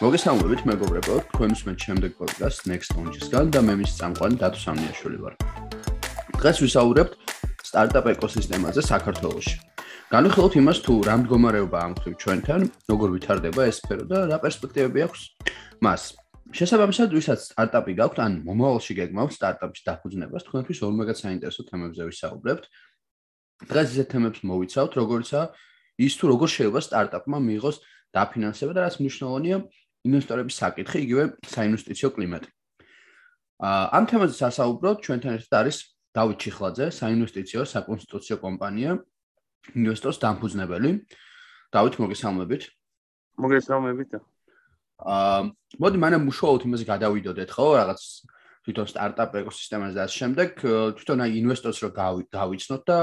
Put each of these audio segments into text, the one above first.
მოგესალმებით მეგობრებო, თქვენ უსმენთ შემდეგ პოდკასტ Next Launch-ისგან და მე მის წამყვანი დათო სამნიაშვილი ვარ. დღეს ვისაუბრებთ სტარტაპ ეკოსისტემაზე საქართველოში. განვიხილოთ იმას თუ რა მდგომარეობაა ამ ხრივ ჩვენთან, როგორ ვითარდება ეს სფერო და რა პერსპექტივები აქვს მას. შესაბამისად, ვისაც სტარტაპი გაქვთ, ან მომავალში გეგმავთ სტარტაპის დაფუძნებას, თქვენთვის ორმეგა საინტერესო თემებზე ვისაუბრებთ. დღეს ისეთ თემებს მოვიცავთ, როგორიცაა ის თუ როგორ შეიძლება სტარტაპმა მიიღოს დაფინანსება და რაც მნიშვნელოვანია, ინვესტორების საკითხი, იგივე საინვესტიციო კლიმატი. აა ამ თემაზე სასაუბროთ ჩვენთან ერთად არის დავით ჩიხლაძე, საინვესტიციო საკონსტიტუციო კომპანია ინვესტორს დამფუძნებელი. დავით მოგესალმებით. მოგესალმებით. აა მოდი მანამ უშუალოდ იმაზე გადავიდოდეთ, ხო, რაღაც თვითონ სტარტაპ ეკოსისტემაზე და ამ შემდეგ თვითონ აი ინვესტორს რო გავიცნოთ და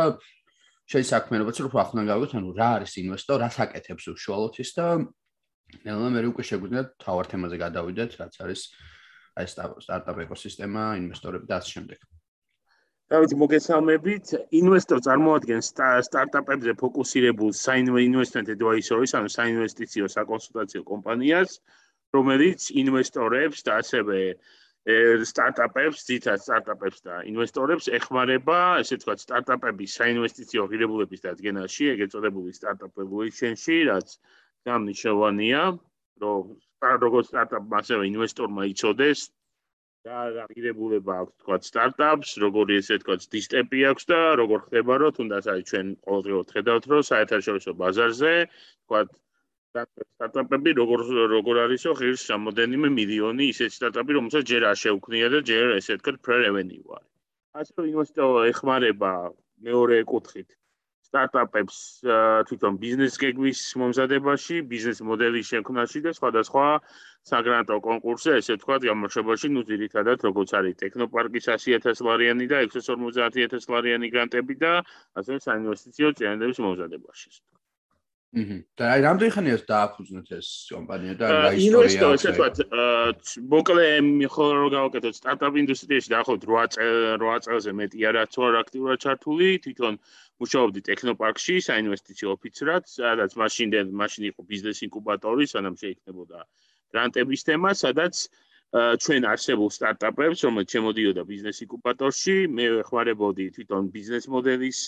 შეისაქმიანობაც რო ახლა გავიგოთ, ანუ რა არის ინვესტორი, რა საკეთებს უშუალოდ ის და ნელა მე უკვე შეგვიძლია თავარ თემაზე გადავიდეთ, რაც არის აი სტარტაპ ეკოსისტემა, ინვესტორები და ასე შემდეგ. დავით მოგესალმებით. ინვესტორ წარმოადგენს სტარტაპებზე ფოკუსირებულ საინვესტმენტ advisor-ის, ანუ საინვესტიციო საკონსულტაციო კომპანიას, რომელიც ინვესტორებს და ასევე სტარტაპებს, ძირითადად სტარტაპებს და ინვესტორებს ეხმარება, ესე ვთქვათ, სტარტაპების საინვესტიციო ღირებულების დადგენაში, ეგრეთ წოდებული სტარტაპ evaluation-ში, რაც გამნიშნავანია, რომ როგორც სტარტაპმა ასევე ინვესტორმა იცოდეს და რა ღირებულება აქვს, ვთქვათ, სტარტაპს, როგორი ესე ვთქვათ, დისტემპი აქვს და როგორ ხდება, რომ თუნდაც აი ჩვენ ყოველდღიურად ხედავთ, რომ საერთაშორისო ბაზარზე, ვთქვათ, სტარტაპები როგორ როგორ არისო ღირს სამოდენიმე მილიონი ისეთ სტარტაპი რომელსაც ჯერ არ შეუქმნია და ჯერ ესე ვთქვათ პრევენიუ არის. ასე ინვესტორ ეხმარება მეორე კუთხით სტარტაპებს თვითონ ბიზნეს გეგმის მომზადებაში, ბიზნეს მოდელის შექმნაში და სხვადასხვა საგრანტო კონკურსზე, ესე ვთქვათ, გამოშვებაში, ну, ძირითადად, როგორც არის ტექნოპარკის 100000 ლარიანი და 650000 ლარიანი გრანტები და ასევე საინვესტიციო წინადადების მომზადებაში, ესე ვთქვათ. აჰა. და აი რამდენი ხანია დააფუძნეთ ეს კომპანია და რა ისტორია? ინვესტორი ესე ვთქვათ, მოკლე ხოლმე რო გავაკეთოთ სტარტაპ ინდუსტრიაში დაახლოებით 8 8 წელზე მეტი არა თუ არ აქტიურად ჩართული, თვითონ მუშაობდი ტექნოპარკში საინვესტიციო ოფიცრად, სადაც მაშინ მაშინ იყო ბიზნეს ინკუბატორი, სანამ შეიქმნებოდა გრანტების თემა, სადაც ჩვენ არსებულ სტარტაპებს, რომელიც შემოდიოდა ბიზნეს ინკუბატორში, მე ეხმარებოდი თვითონ ბიზნეს მოდელის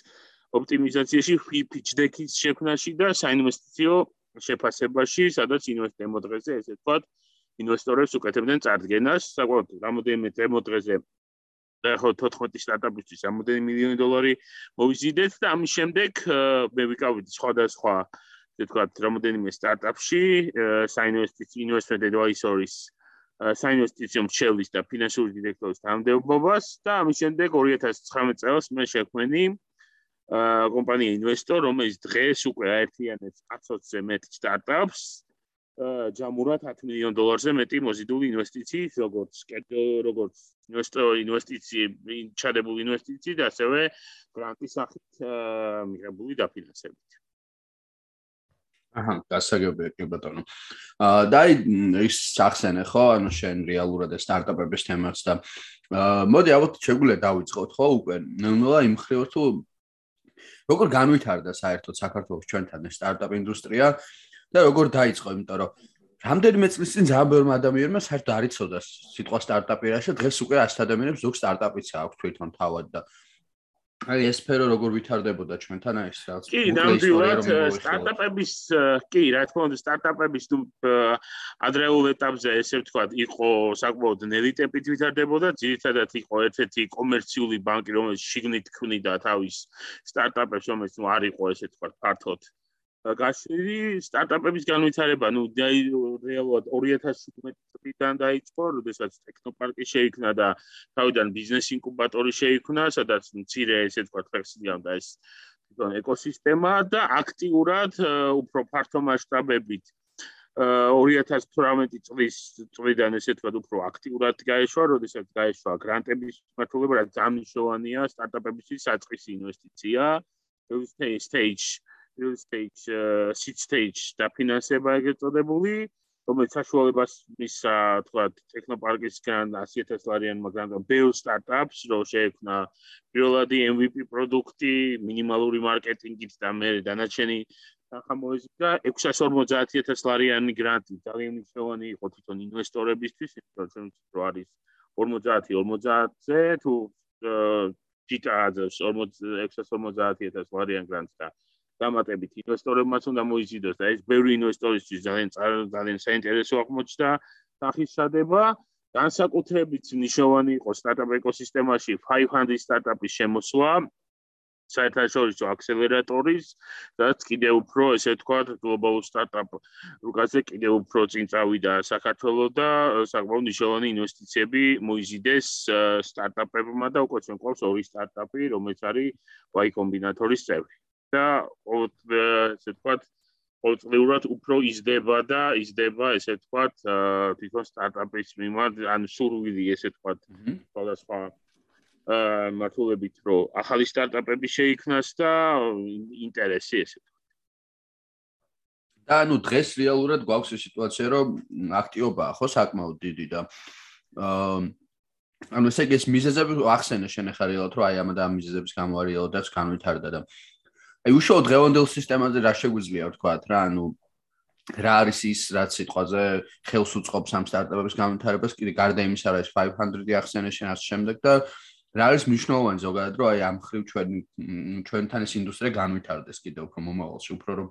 ოპტიმიზაციაში, deck-ის შექმნაში და საინვესტიციო შეფასებაში, სადაც ინვესტემო დღეზე, ესე ვთქვათ, ინვესტორებს უკეთებდნენ წარდგენას, საკუთარ რამოდენიმე დემო დღეზე და ხო 14 სტარტაპისთვის რამოდენიმე მილიონი დოლარი მოვიზიდეთ და ამის შემდეგ მე ვიკავით სხვადასხვა ესე ვთქვათ, რამოდენიმე სტარტაპში, საინვესტიციო investment advisor-ის საინვესტიციო მრჩევლის და ფინანსური დირექტორის თანამდებობას და ამის შემდეგ 2019 წელს მე შექმნი კომპანია ინვესტორ, რომელიც დღეს უკვე აერთიანებს 100-ზე მეტ სტარტაპს, ჯამურად 10 მილიონ დოლარზე მეტი მოზიდული ინვესტიციით, როგორც როგორც ინვესტორ ინვესტიციები, ჩადებული ინვესტიციით და ასევე გრანტის სახით მიღებული დაფინანსებით. აჰა, გასაგებია კი ბატონო. აა და ის სახსენე ხო, ანუ შენ რეალურად სტარტაპების თემაც და აა მოდი ალბათ შეგვიძლია დავიწყოთ ხო უკვე. ნელა იმ ხრივ თუ როგორ განვითარდა საერთოდ საქართველოს ჩვენთან ეს სტარტაპ ინდუსტრია და როგორ დაიწყო, იმიტომ რომ რამდენიმე წლის წინ ძალიან ბევრი ადამიანმა საერთოდ არ იცოდა სიტყვა სტარტაპი რა და დღეს უკვე 100 ადამიანებს ზოგ სტარტაპიც აქვს თვითონ თავად და აი ეს სფერო როგორ ვითარდებოდა ჩვენთან აი ეს რაც კი ნამდვილად სტარტაპების კი რა თქმა უნდა სტარტაპების თუ ადრეულ ეტაპზე ესე ვთქვათ იყო საკმაოდ ნელი ტემპით ვითარდებოდა ძირითადად იყო ერთ-ერთი კომერციული ბანკი რომელიც შიგნით ქმნიდა თავის სტარტაპებს რომელიც ნუ არ იყო ესე ვთქვათ ფართოდ გაშლილი სტარტაპების განვითარება, ну, რეალურად 2017 წლიდან დაიწყო, როდესაც ტექნოპარკი შეიქმნა და თავიდან ბიზნეს ინკუბატორი შეიქმნა, სადაც მცირე ესე თქვა ფლექსიბლია ეს თვითონ ეკოსისტემა და აქტიურად უფრო ფართო მასშტაბებით 2018 წლის წლიდან ესე თქვა უფრო აქტიურად გაეშვა, როდესაც გაეშვა გრანტების მართლობა, რაც ამიშოვანია სტარტაპებისთვის საწყისი ინვესტიცია, stage real stage seed stage დაფინანსება ეგრეთ წოდებული რომელიც საშუალებას მისცა თქვა ტექნოპარკისგან 100000 ლარიან მაგრამ ბევრ სტარტაპს რო შეექმნა პირველადი MVP პროდუქტი მინიმალური მარკეტინგით და მე დანარჩენი ახლა მოიზიდა 650000 ლარიანი გრანტი ძალიან მნიშვნელოვანი იყო თვითონ ინვესტორებისთვის რომ არის 50 50-ზე თუ ჯიტა აძლევს 650000 ლარიან გრანტს და დამატებით ინვესტორებმაც უნდა მოიზიდოს და ეს ბევრი ინვესტორისთვის ძალიან ძალიან საინტერესო აღმოჩნდა სახის სადება. განსაკუთრებით მნიშვნელოვანი იყო სტარტაპ ეკოსისტემაში 500 სტარტაპის შემოსვლა საერთაშორისო აქსელერატორის რაც კიდევ უფრო ესე თქვა გლობალურ სტარტაპ რუკაზე კიდევ უფრო წინ წავიდა საქართველოს და საკმაოდ მნიშვნელოვანი ინვესტიციები მოიზიდეს სტარტაპებმა და უკვე ჩვენ ყავს ორი სტარტაპი რომელიც არის Y Combinator-ის წევრი და ესე თქვა ყოველწლიურად უფრო იზრდება და იზრდება ესე თქვა თვითონ სტარტაპის მიმართ ან სურვილი ესე თქვა სხვადასხვა მართულებით რომ ახალი სტარტაპები შეიქმნას და ინტერესი ესე თქვა. და ანუ დღეს რეალურად გვაქვს ეს სიტუაცია რომ აქტიობაა ხო საკმაოდ დიდი და აა ანუ ესე იგი ეს მიზეზები ახსენე შენ ახლა რეალურად რომ აი ამ და ამ მიზეზების გამო არის რეალოდაც განვითარდა და აი უშუალოდ დღევანდელ სისტემაზე რა შეგვიძლია ვთქვა რა ანუ რა არის ის რაც სიტყვაზე ხელს უწყობს ამ სტარტაპების განვითარებას კიდე გარდა იმისა რა ეს 500 ახსენე შენ ამ შემდეგ და რა არის მნიშვნელოვანი ზოგადად რომ აი ამ ხრივ ჩვენ ჩვენთან ეს ინდუსტრია განვითარდეს კიდევ უფრო მომავალში უფრო რომ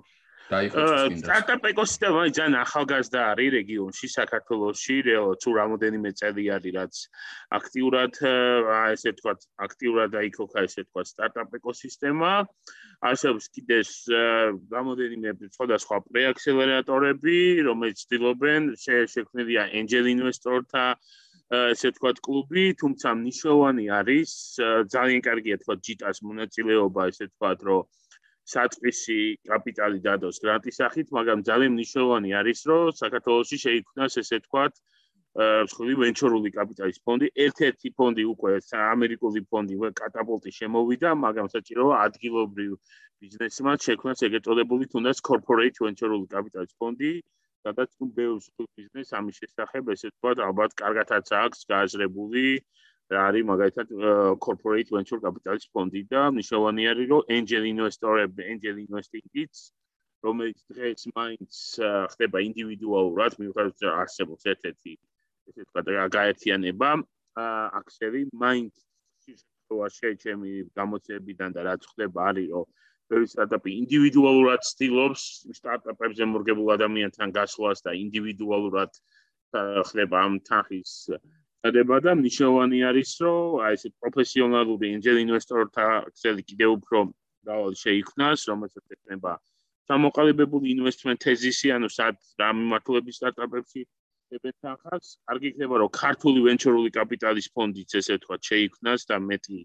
დაიხოცოს კიდე სტარტაპ ეკოსისტემა ძალიან ახალგაზრდა არის რეგიონში საქართველოსში თუ რამოდენიმე წელი არის რაც აქტიურად ესე თქვა აქტიურად დაიქოქა ესე თქვა სტარტაპ ეკოსისტემა არსებობს კიდე რამოდენიმე სხვადასხვა პრეაქსელერატორები რომელიც ცდილობენ შექმნილია angel investor-თა ესე ვთქვათ კლუბი, თუმცა მნიშვნელოვანი არის ძალიან კარგია თქვა ჯიტას მონაწილეობა, ესე ვთქვათ, რომ საწყისი კაპიტალი დადოს გრანტის სახით, მაგრამ ძალიან მნიშვნელოვანი არის, რომ საქართველოსში შეიქმნას ესე ვთქვათ მსხვილი ვენჩორული კაპიტალის ფონდი. ერთ-ერთი ფონდი უკვე ამერიკული ფონდი უკვე კატაპულტი შემოვიდა, მაგრამ საჭიროა ადგილობრივ ბიზნესმენს შექმნას ეგეთ წოდებული თუნდაც corporate venture-ული კაპიტალის ფონდი. სადაც თუ ბევრს თუ ბიზნეს ამის შესახებ ესე თქვა ალბათ კარგათაც აქვს გააზრებული რა არის მაგალითად corporate venture capital ფონდი და მნიშვნელოვანი არის რომ angel investor-ები angel investing-იც რომელიც დღეს მაინც ხდება ინდივიდუალურად მიუხედავად არსებობს ერთ-ერთი ესე თქვა გაერთიანება აქსელი მაინც შეშეთქვა ჩემი გამოცემებიდან და რაც ხდება არის რომ ბევრი სტარტაპი ინდივიდუალურად ცდილობს სტარტაპებზე მორგებულ ადამიანთან გასვლას და ინდივიდუალურად ხდება ამ თანხის დადება და მნიშვნელოვანი არის რომ აი ეს პროფესიონალური angel investor-თა ქსელი კიდევ უფრო დავალ შეიქმნას რომელსაც ექნება სამოყალიბებული ინვესტმენტ თეზისი ანუ სად რა მიმართულების სტარტაპებში დებენ თანხას კარგი იქნება რომ ქართული ვენჩორული კაპიტალის ფონდიც ესე თქვა შეიქმნას და მეტი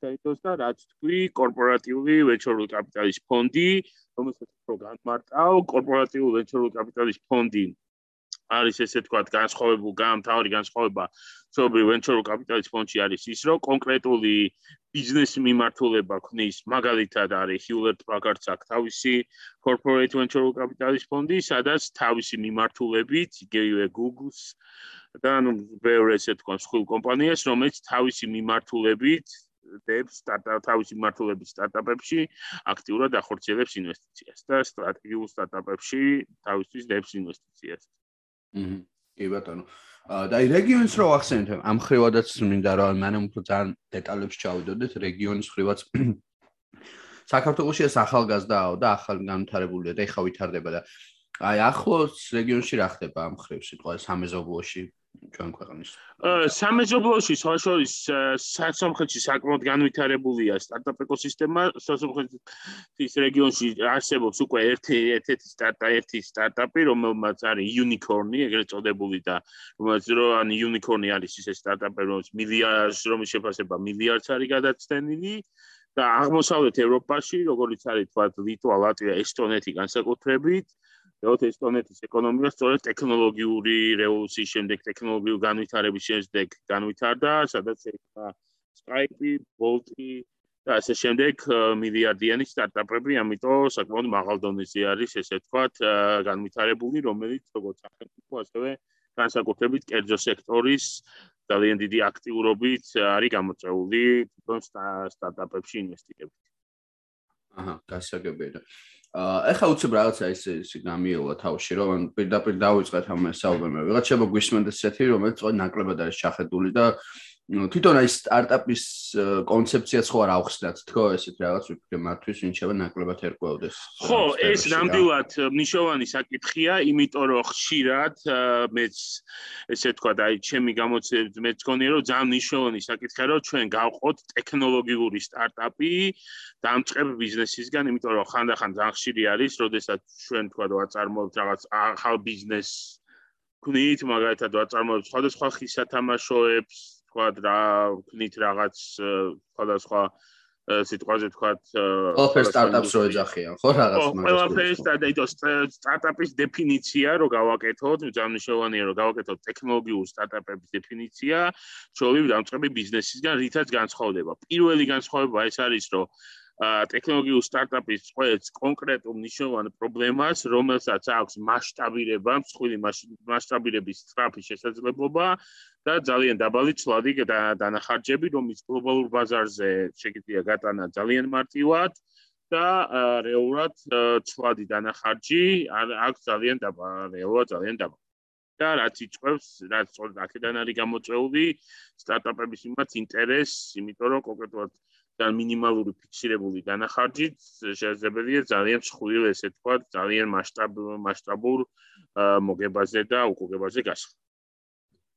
ჩაითოს და რაც თქვი კორპორატიული ვენჩორული კაპიტალის ფონდი, რომელსაც უფრო განმარტავ, კორპორატიული ვენჩორული კაპიტალის ფონდი არის ესე თქვათ განსხვავებული გამთავარი განსხვავება ცნობრივ ვენჩორულ კაპიტალის ფონდში არის ის, რომ კონკრეტული ბიზნეს მიმართულება ქნის, მაგალითად არის Hewlett Packard-ს აქვს თავისი corporate venture capital-ის ფონდი, სადაც თავისი მიმართულებით, იგივე Google-ს და ანუ ბევრ ესე თქვა სხვა კომპანიას, რომელიც თავისი მიმართულებით დებს სტარტაპ თავისი მართლობის სტარტაპებში აქტიურად ახორციელებს ინვესტიციას და სტრატეგიულ სტარტაპებში თავისთვის დებს ინვესტიციას. აჰა. კი ბატონო. და აი რეგიონის რო ახსენეთ, ამ ხრივადაც მინდა რომ მანამ უფრო ძალიან დეტალებს ჩავიდოდეთ რეგიონის ხრივაც. საქართველოს ეს ახალგაზრდაო და ახალ განვითარებულია და ეხა ვითარდება და აი ახლოს რეგიონში რა ხდება ამ ხრივ სიტყვა სამეზობლოში ჩვენ ქვეყნის. აა სამეზობლოში საშორის სომხეთში საკმაოდ განვითარებულია სტარტაპ ეკოსისტემა, სომხეთის რეგიონში არსებობს უკვე ერთი ერთ-ერთი სტარტა ერთი სტარტაპი, რომელმაც არის unicorn-ი, ეგრეთ წოდებული და რომელაც რო ან unicorn-ი არის ის სტარტაპი, რომელიც მილიარდს რომის შეფასება მილიარდს არის გადაცდენილი. და აღმოსავლეთ ევროპაში, როგორც არის თქვა ლიტვა, ლატვია, ესტონეთი განსაკუთრებით, როგორც ესტონეთის ეკონომიკა სწორედ ტექნოლოგიური რევოლუციის შემდეგ ტექნოლოგიური განვითარების შემდეგ განვითარდა, სადაც ერთა Skype, Bolt და ასე შემდეგ მილიარდიანი სტარტაპები, ამიტომ საკმაოდ მაღალ დონეზე არის ესე ვთქვათ განვითარებული, რომელიც როგორც სახელმწიფო ასევე განსაკუთრებით კერძო სექტორის ძალიან დიდი აქტიურობით არის გამოწეული თვითონ სტარტაპებში ინვესტირებით. აჰა, გასაგებია. ეხა უცებ რაღაცა ისე ისე გამიელა თავში რომ პირდაპირ დავიწყეთ ამ საუბარს. ვიღაც შეიძლება გვისმენდეს ესეთი რომელიც წო ნაკლებად არის ჩახედული და თვითონ აი სტარტაპის კონცეფციაც ხო არ აღხსნათ თქო ესეთ რაღაც ვიფიქრე მათთვის ვინ შევა ნაკლებად ერკვეოდეს. ხო ეს ნამდვილად მნიშვნელოვანი საკითხია იმიტომ რომ ხშირად მეც ესე თქვა და აი ჩემი გამოცდილებით მეც გქონია რომ ძალიან მნიშვნელოვანი საკითხია რომ ჩვენ გავყოთ ტექნოლოგიური სტარტაპი დამწყებ ბიზნესისგან იმიტომ რომ ხანდახან ძალიან ხშირი არის როდესაც ჩვენ თქვა რომ აწარმოებთ რაღაც ახალ ბიზნესს ქნით მაგალითად ვაწარმოებთ სხვადასხვა ხისათამაშოებს თქვა რა ვქნით რაღაც სხვადასხვა სიტყვაზე თქვათ ყველაფერს სტარტაპს რო ეძახიან ხო რაღაც მაგას ყველაფერს და იტო სტარტაპის დეფინიცია რო გავაკეთოთ ძალიან რომ გავაკეთოთ ტექნოლოგიურ სტარტაპების დეფინიცია ჩვენი დამწყები ბიზნესისგან რითაც განსხვავდება. პირველი განსხვავება ეს არის რომ ტექნოლოგიურ სტარტაპის წყვეტს კონკრეტულ ნიშნავან პრობლემას, რომელსაც აქვს მასშტაბირება, მსხვილი მასშტაბირების სწრაფი შესაძლებლობა და ძალიან დაბალი ცვლადი დანახარჯები, რომელიც გლობალურ ბაზარზე შეგიძლია გატანა ძალიან მარტივად და რეალურად ცვლადი დანახარჯი აქვს ძალიან დაბალი, რეალურად ძალიან დაბალი. და რაც იწევს, რაც სწორედ აქედან არის გამოწეული სტარტაპების მიმართ ინტერესს, იმიტომ რომ კონკრეტულად და მინიმალური ფიქსირებული დანახარჯით შესაძლებელია ძალიან მსხვილი ესე თქვა ძალიან მასშტაბ მასშტაბურ მოგებაზე და უკუგებაზე გასხმა.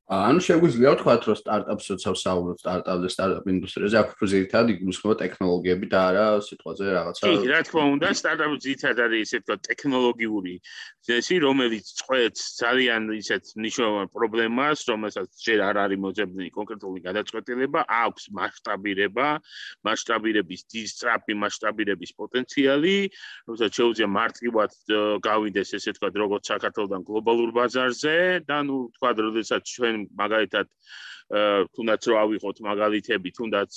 ანუ შეგვიძლია ვთქვათ, რომ სტარტაპს როცა ვსაუბრობთ სტარტაპ და სტარტაპ ინდუსტრიაზე, აქ უფრო ზირთად იგულისხმება ტექნოლოგიები და არა სიტყვაზე რაღაცა. კი, რა თქმა უნდა, სტარტაპი ზირთად არის ესე თქვა ტექნოლოგიური ძესი, რომელიც წყვეტს ძალიან ისეთ ნიშნავენ პრობლემას, რომელსაც ჯერ არ არის მოძებნილი კონკრეტული გადაწყვეტილება, აქვს მასშტაბირება, მასშტაბირების დისტრაფი, მასშტაბირების პოტენციალი, რომელსაც შეუძლია მარტივად გავიდეს ესე თქვა როგორც საქართველოსთან გლობალურ ბაზარზე და ნუ თქვა როდესაც ჩვენ მაგალითად თუნდაც რო ავიღოთ მაგალითები თუნდაც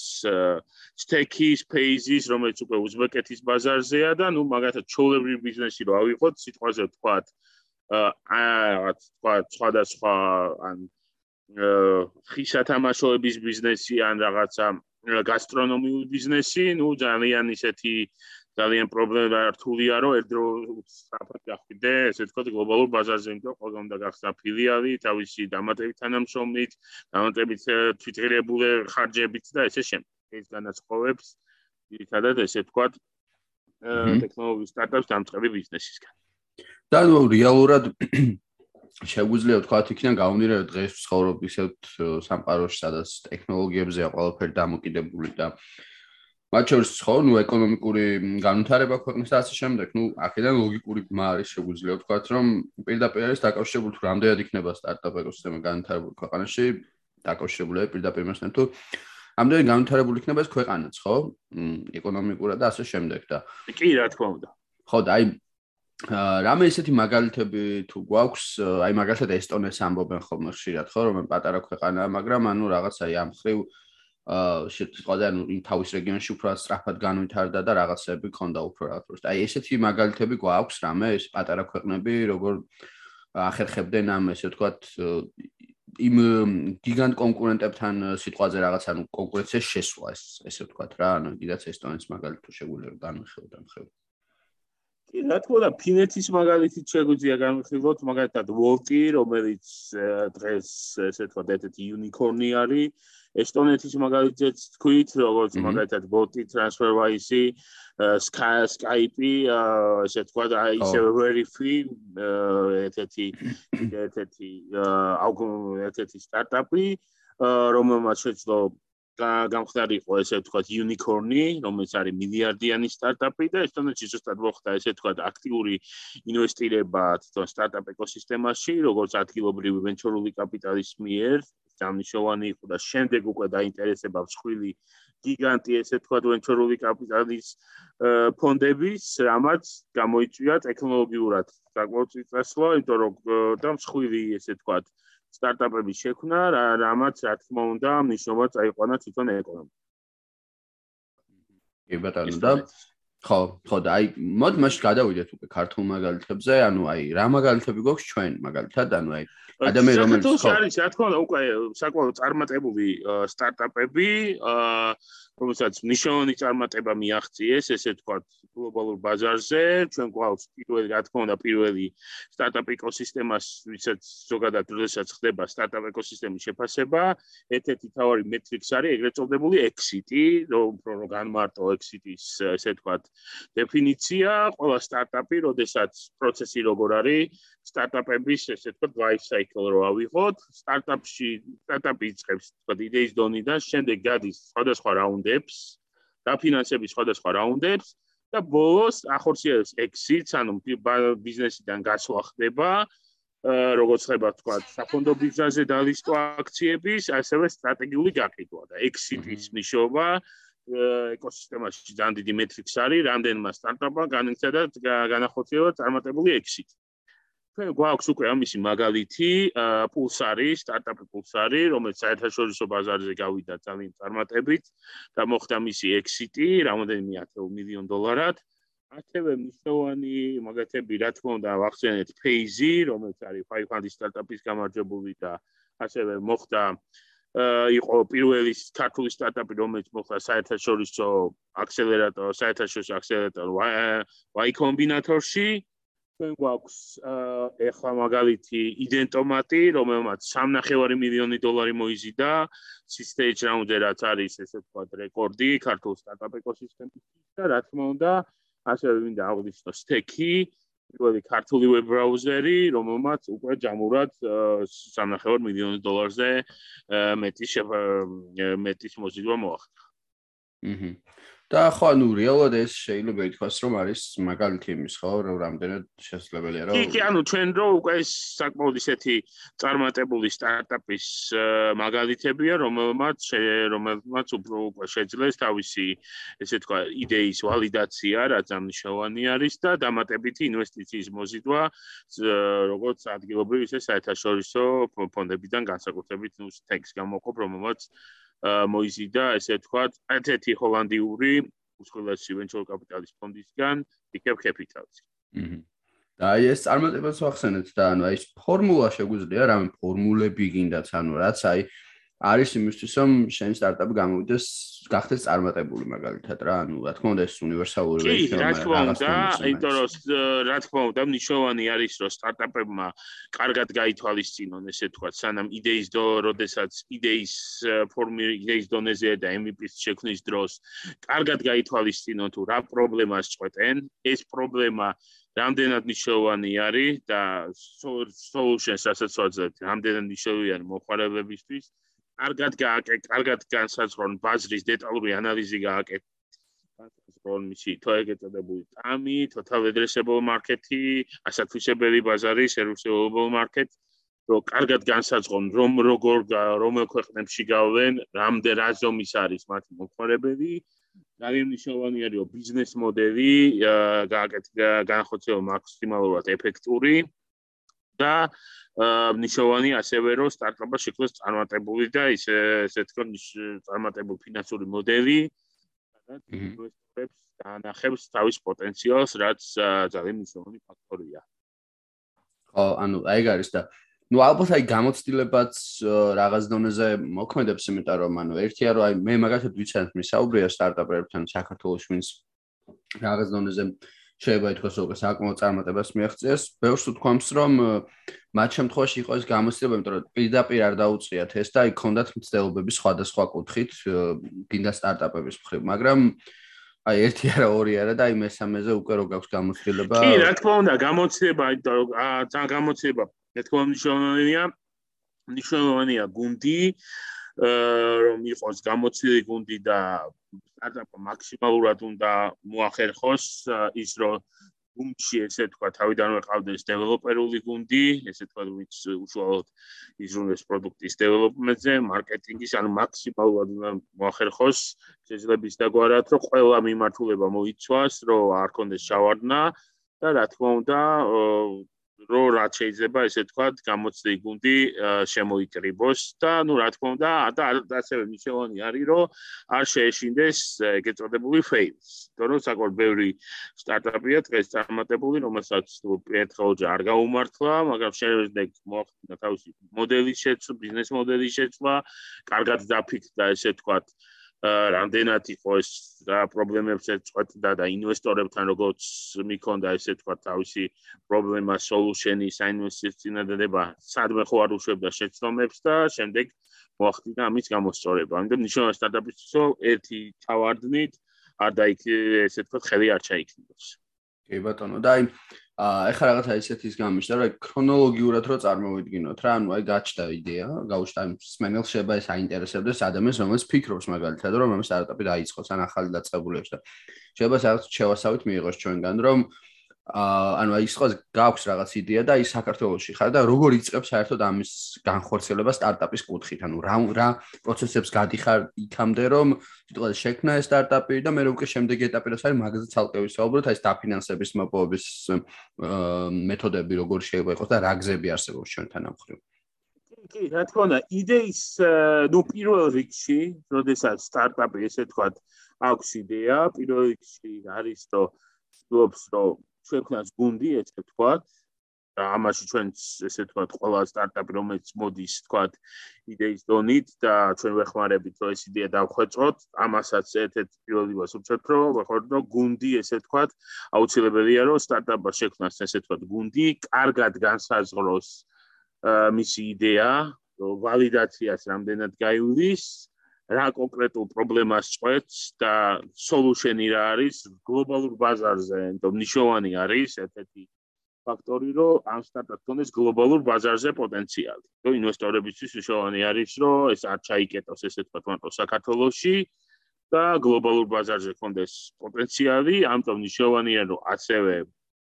სტექის ფეიზის რომელიც უკვე უზბეკეთის ბაზარზეა და ნუ მაგალითად ჩოლებრივი ბიზნესი რო ავიღოთ სიტყვაზე ვთქვათ აა თქვა სხვადასხვა ან ხისათამაშოების ბიზნესი ან რაღაცა გასტრონომიული ბიზნესი ნუ ძალიან ისეთი ძალიან პრობლემა რთულია რომ ერთდრო საფრთხე გახვიდე ესე თქვა გლობალურ ბაზარზე იმიტომ ყველგან უნდა გახსნა ფილიალი თავისი დამატებით თანამშრომლით დამატებით თვითღირებული ხარჯებით და ესე შემდეგ. ეს განაცხობებს ერთადად ესე თქვა ტექნოლოგიის სტარტაპს დამწყები ბიზნესისგან. და რეალურად შეგვიძლია თქვა იქიდან გავნირე დღეს ცხოვრობ ისეთ სამყაროში სადაც ტექნოლოგიებზეა ყველაფერი დამოკიდებული და მათ შორის ხო, ნუ ეკონომიკური განვითარება ქვეყნის და ასე შემდეგ, ნუ აქედან ლოგიკური გმა არის შეგვიძლია ვთქვათ, რომ პირდაპირ არის დაკავშირებული თუ რამდენად იქნება სტარტაპ ეკოსისტემა განვითარებული ქვეყანაში, დაკავშირებულია პირდაპირ მასთან თუ ამდენი განვითარებული იქნება ეს ქვეყანაც, ხო? ეკონომიკურად და ასე შემდეგ და კი, რა თქმა უნდა. ხო, და აი რამე ისეთი მაგალითები თუ გვაქვს, აი მაგალითად ესტონეთს ამბობენ ხოლმე ხშირად, ხო, რომ პატარა ქვეყანაა, მაგრამ ანუ რაღაც აი ამ ხრივ შეწყდა ანუ თავის რეგიონში უფრო სწრაფად განვითარდა და რაღაცები ქონდა უფრო რაღაც. აი ესეთი მაგალითები გვაქვს რამე ეს პატარა ქვეყნები როგორ ახერხებდნენ ამ ესე ვთქვათ იმ გიგანტ კონკურენტებთან სიტყვაზე რაღაც ანუ კონკურენციის შესვლა ეს ესე ვთქვათ რა ანუ კიდაც ესტონეთის მაგალითი თუ შეგვიძლია განვიხილოთ ამ ხელ. კი რა თქმა უნდა ფინეთის მაგალითით შეგვიძლია განვიხილოთ მაგალითად ვოლტი რომელიც დღეს ესე ვთქვათ ერთ-ერთი იუნიკორნი არის. ესტონეთის მაგალითად თქვით, როგორც მაგალითად ბოტი ტრანსფერვაისი, Skype, ესე თქვა ისე Verify, ერთ-ერთი ერთ-ერთი ერთ-ერთი სტარტაპი, რომელმაც შეძლო გამხდარიყო ესე ვთქვათ unicorn-ი, რომელიც არის მილიარდიანი სტარტაპი და ესტონეთში ზუსტად მოხდა ესე ვთქვათ აქტიური ინვესტირება თვითონ სტარტაპ ეკოსისტემაში, როგორც ადგილობრივი ვენჩურული კაპიტალის მიერ, დამნიშოვანი იყო და შემდეგ უკვე დაინტერესება მსხვილი გიგანტი ესე თქვა ვენჩურული კაპიტალის ფონდების, რამაც გამოიწვია ტექნოლოგიურად საკმაოდ წესლა, იმიტომ რომ და მსხვილი ესე თქვა სტარტაპების შექმნა, რამაც რა თქმა უნდა მნიშვნელობა წაიყვანა თვითონ ეკონომიკას. კი ბატონო და ხო, ხო და აი მოდ მას გადავიდეთ უკვე ქართულ მაგალითებზე, ანუ აი რა მაგალითები გვაქვს ჩვენ მაგალითად, ანუ აი ადამიანი რომელიც ხო. არის რა თქმა უნდა უკვე საკმაოდ წარმატებული სტარტაპები რომელსაც მნიშვნელოვანი წარმატება მიაღწიეს, ესე ვთქვათ, გლობალურ ბაზარზე. ჩვენ გვაქვს პირველი, რა თქმა უნდა, პირველი სტარტაპ ეკოსისტემას, ვისაც ზოგადად როდესაც ხდება სტარტაპ ეკოსისტემის შეფასება, ერთ-ერთი თავარი მეტრიქს არის ეგრეთ წოდებული exit-ი, რომ უფრო რომ განმარტო exit-ის, ესე ვთქვათ, დეფინიცია, ყველა სტარტაპი, როდესაც პროცესი როგორ არის, სტარტაპების, ესე ვთქვათ, life cycle რო ავიღოთ, სტარტაპში სტარტაპი იწყებს, ვთქვათ, იდეის დონიდან, შემდეგ გადის სხვადასხვა რაუნდებს, დაფინანსების სხვადასხვა რაუნდებს და ბოლოს ახორციელებს exit-ს, ანუ ბიზნესიდან გასვლა ხდება. როგორც ხება თქვა საფონდო ბიზნესზე დალისტვა აქციების, ასევე სტრატეგიული გაყიდვა და exit-ის მნიშვნელობა ეკოსისტემაში ძალიან დიდი მეტრიქს არის, რამდენმა სტარტაპმა განიცადა განახორციელა წარმატებული exit. ჩვენ გვაქვს უკვე ამისი მაგალითი, პულსარი, სტარტაპი პულსარი, რომელიც საერთაშორისო ბაზარზე გავიდა ძალიან წარმატებით და მოხდა მისი ექსიტი, რამოდენიმე 10 მილიონ დოლარად. ასევე მნიშვნელოვანი მაგათები, რა თქმა უნდა, ვახსენეთ Phase, რომელიც არის 500 სტარტაპის გამარჯვებული და ასევე მოხდა იყო პირველი ქართული სტარტაპი, რომელიც მოხდა საერთაშორისო აქსელერატორ, საერთაშორისო აქსელერატორ Y Combinator-ში. ჩვენ გვაქვს ახლა მაგალითი იდენტომატი, რომელმაც 3.5 მილიონი დოლარი მოიზიდა სისტეიჯ რაუნდზე, რაც არის ესე ვთქვათ რეკორდი ქართულ სტარტაპ ეკოსისტემაში და რა თქმა უნდა, ასევე მინდა აღვნიშნო სტექი, პირველი ქართული ვებ ბრაუზერი, რომელმაც უკვე ჯამურად 3.5 მილიონი დოლარზე მეტის მეტის მოზიდვა მოახდინა. აჰა. და ხო ანუ რეალურად ეს შეიძლება ითქვას რომ არის მაგალითი იმის ხო რომ რამდენად შესაძლებელია რომ კი კი ანუ ჩვენ რო უკვე ეს საკმაოდ ისეთი წარმატებული სტარტაპის მაგალითებია რომელმაც რომელმაც უფრო უკვე შეძლეს თავისი ესე თქვა იდეის ვალიდაცია რაც ამნიშნავანი არის და დამატებითი ინვესტიციის მოზიდვა როგორც ადგილობრივ ისე საერთაშორისო ფონდებიდან განსაკუთრებით ნუ ტექს გამოყოფ რომელმაც მოიზიდა, ესე ვთქვათ, ერთ-ერთი ჰოლანდიური უსხლესი venture capital-ის ფონდისგან, Pickup Capital-ს. და აი ეს წარმატებას ვახსენეთ და ანუ აი ეს ფორმულა შეგვიძლია რამე ფორმულები გინდათ, ანუ რაც აი არის იმისთვის რომ შენ სტარტაპი გამოვიდეს გახდეს წარმატებული მაგალითად რა. ანუ რა თქმა უნდა ეს უნივერსალური ვექი რა თქმა უნდა იმიტომ რომ რა თქმა უნდა მნიშვნელოვანი არის რომ სტარტაპებმა კარგად გაითვალისწინონ ესე თქვა სანამ იდეის დო როდესაც იდეის ფორმი იდეის დონეზე და MVP-ს შექმნის დროს კარგად გაითვალისწინონ თუ რა პრობლემას წყვეტენ ეს პრობლემა რამდენად მნიშვნელოვანი არის და solutions რასაც ვაძლევთ რამდენად მნიშვნელოვანი არის მოხარებებისთვის კარგად გააკე, კარგად განსაზღვრონ ბაზრის დეტალური ანალიზი გააკეთ. განსაზღვრონ მისი თოეგეტებული ტამი, total addressable market-ი, ასათვისებელი ბაზარი, serviceable market, რომ კარგად განსაზღვრონ რომ როგორ რომელ ქვეყნებში გავლენ, რამდენ რაზომის არის მათი მომხმარებელი. ძალიან მნიშვნელოვანი არის ბიზნეს მოდელი, გააკეთ განხორციელო მაქსიმალურად ეფექტური და ნიშნავანი ასევე რომ სტარტაპა შექმნას წარმატებული და ისე ესე თქო წარმატებული ფინანსური მოდელი და ინვესტორებს განახებს თავის პოტენციალს რაც ძალიან მნიშვნელოვანი ფაქტორია. ხო, ანუ აი არის და ну ალბათ აი გამოცდილებაც რაღაც დონეზე მოქმედებს იმიტომ რომ ანუ ერთია რომ აი მე მაგათად ვიცანთ მისაუბრია სტარტაპებთან საქართველოს ვინც რაღაც დონეზე შეიძლება ითქვას რომ საკმაოდ წარმატებას მიაღწიეს. ბევრს უთქვამს რომ მათ შემთხვევაში იყო ეს გამოცდილება, იმიტომ რომ პირდაპირ არ დაუწიათ ეს და აი ქონდათ მცდელობები სხვადასხვა კუთხით, გინდა სტარტაპების მხრივ, მაგრამ აი ერთი არა, ორი არა და აი მესამეზე უკვე რო გაქვს გამოცდილება. კი, რა თქმა უნდა, გამოცდილება, რომ ძალიან გამოცდილება, თქმა უნდა მნიშვნელოვანია. მნიშვნელოვანია გუნდი, რომ იყოს გამოცდილი გუნდი და სტარტაპა მაქსიმალურად უნდა მოახერხოს ის რომ გუნდში ესე თქვა თავიდანვე ყავდეს დეველოპერული გუნდი, ესე თქვა ვინც უშუალოდ იზრუნებს პროდუქტის დეველოპმენტზე, მარკეტინგის, ანუ მაქსიმალურად უნდა მოახერხოს შეძლების დაგვარად, რომ ყველა მიმართულება მოიცვას, რომ არ კონდეს ჩავარდნა და რა თქმა უნდა რო რაც შეიძლება ესე თქვათ გამოცდი გუნდი შემოიკრიბოს და ნუ რა თქმა უნდა და ასევე მნიშვნელოვანი არის რომ არ შეეშინდეს ეგეთ წოდებული fails. თორემ საკმაოდ ბევრი სტარტაპია დღეს წარმატებული, რომელსაც ნუ პეტროჯა არ გაუმართლა, მაგრამ შეიძლება მოახდინა თავისი მოდელის შეცვლა, ბიზნეს მოდელის შეცვლა, კარგად დაფიქრდა ესე თქვათ რამდენად იყო ეს რა პრობლემებს ეწყვეტდა და ინვესტორებთან როგორც მიქონდა ესე თქვა თავისი პრობლემა სოლუშენი საინვესტიციო წინადადება სადმე ხო არ უშვებდა შეცდომებს და შემდეგ მოახდინა ამის გამოსწორება. ამიტომ ნიშნავს სტარტაპისო ერთი თავარდნით არ დაიქ ესე თქვა ხელი არ ჩაიქნიოს. კი ბატონო და აი ეხლა რაღაცა ისეთის გამიშდა რა ქრონოლოგიურად რო წარმოვიდგინოთ რა ანუ აი გაჩნდა იდეა გაუჩნდა სმენელს შეიძლება ეს აინტერესებდეს ადამიანს რომელიც ფიქრობს მაგალითად რომ ამ სტარტაპი დაიწყოს ან ახალი დაწყებულებს და შეიძლება რაღაც შევასავით მიიღოს ჩვენგან რომ აა ანუ აი სხვა გაქვს რაღაც იდეა და აი საქართველოსში ხარ და როგორ იწყებს საერთოდ ამის განხორციელება სტარტაპის კუთხით? ანუ რა რა პროცესებს გადიხარ იქამდე რომ თვითონ შექმნა ეს სტარტაპი და მე უკვე შემდეგი ეტაპი რაც არის მაგაზე ცალკე ვისაუბროთ აი ეს დაფინანსების მოპოვების მეთოდები როგორ შეიძლება იყოს და რა გზები არსებობს ჩვენთან ამ ხრივ კი რა თქმა უნდა იდეის ნუ პირველ რიგში როდესაც სტარტაპი ესე თქვა აქვს იდეა პირველ რიგში არის რომ ვფლობს რომ შექმნას გუნდი, ესე ვთქვათ. და ამაში ჩვენ ესე ვთქვათ, ყველა სტარტაპი რომელიც მოდის, ვთქვათ, იდეის დონით და ჩვენ ვეხმარებით, რომ ეს იდეა დავხვეწოთ, ამასაც ერთ-ერთ პირველი რომ ვეხმაროთ, რომ გუნდი, ესე ვთქვათ, აუცილებელია, რომ სტარტაპს შექმნას, ესე ვთქვათ, გუნდი, კარგად განსაზღვროს მისი იდეა, ვალიდაციას რამდენად გაივლის, რა კონკრეტულ პრობლემას წყვეტს და სოლუშენი რა არის გლობალურ ბაზარზე, თუმცა ნიშოვანი არის ერთ-ერთი ფაქტორი, რომ ამ სტარტაპს კონდეს გლობალურ ბაზარზე პოტენციალი. რომ ინვესტორებისთვის ნიშოვანი არის, რომ ეს არ ჩაიკეტოს ესე თქვა თვითონ საქართველოსში და გლობალურ ბაზარზე კონდეს პოტენციალი, ამიტომ ნიშოვანია, რომ ასევე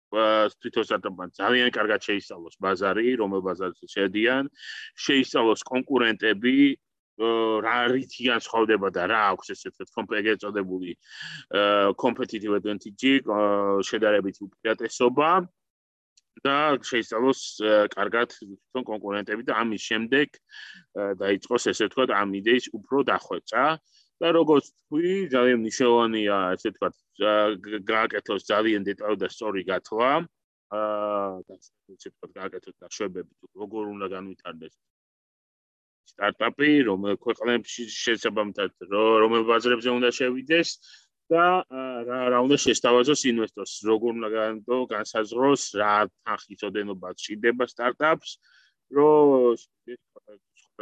თვითონ სტარტაპმა ძალიან კარგად შეისწავლოს ბაზარი, რომელ ბაზარზე შედიან, შეისწავლოს კონკურენტები, რა რითიან ცხოვრდება და რა აქვს ესე ვთქვათ კომპეგე წოდებული competitive advantage შედარებით უპირატესობა და შეისწავლოს კარგად თვითონ კონკურენტები და ამის შემდეგ დაიწყოს ესე ვთქვათ ამ იდეის უფრო დახვეწა და როგორც თქვი ძალიან მნიშვნელოვანია ესე ვთქვათ გააკეთოს ძალიან დეტალური და სწორი გათვლა აა და ესე ვთქვათ გააკეთოს დაშვებები როგორ უნდა განვითარდეს სტარტაპი, რომელ ქვეყნებში შესაბამისად რომელ ბაზრებზე უნდა შევიდეს და რა რა უნდა შეესთავაზოს ინვესტორს, როგორ უნდა განტო განსაზღვროს რა თანხის ოდენობა ჭირდება სტარტაპს, რომ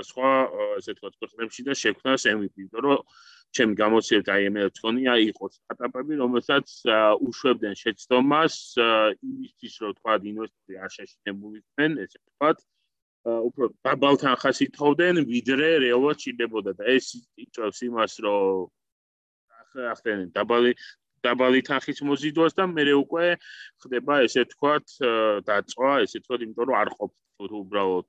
სხვა ესე თქვა ქვეყნებში და შექმნას MVP, იმიტომ რომ ჩემი გამოცდილება მე ვთქონია იყოს სტარტაპები, რომელსაც უშვებდნენ შეცდომას იმისთვის, რომ თქვა ინვესტორი არ შეშინებულიყნენ, ესე თქვა უფრო დაბალთან ხასი თხოვდნენ, ვიდრე რეალურად ჭირდებოდა და ეს იწევს იმას, რომ ახლა დაბალი დაბალი თანხის მოზიდვას და მე უკვე ხდება ესე თქვათ დაწვა, ესე თქვათ, იმიტომ რომ არ ყოფს უბრალოდ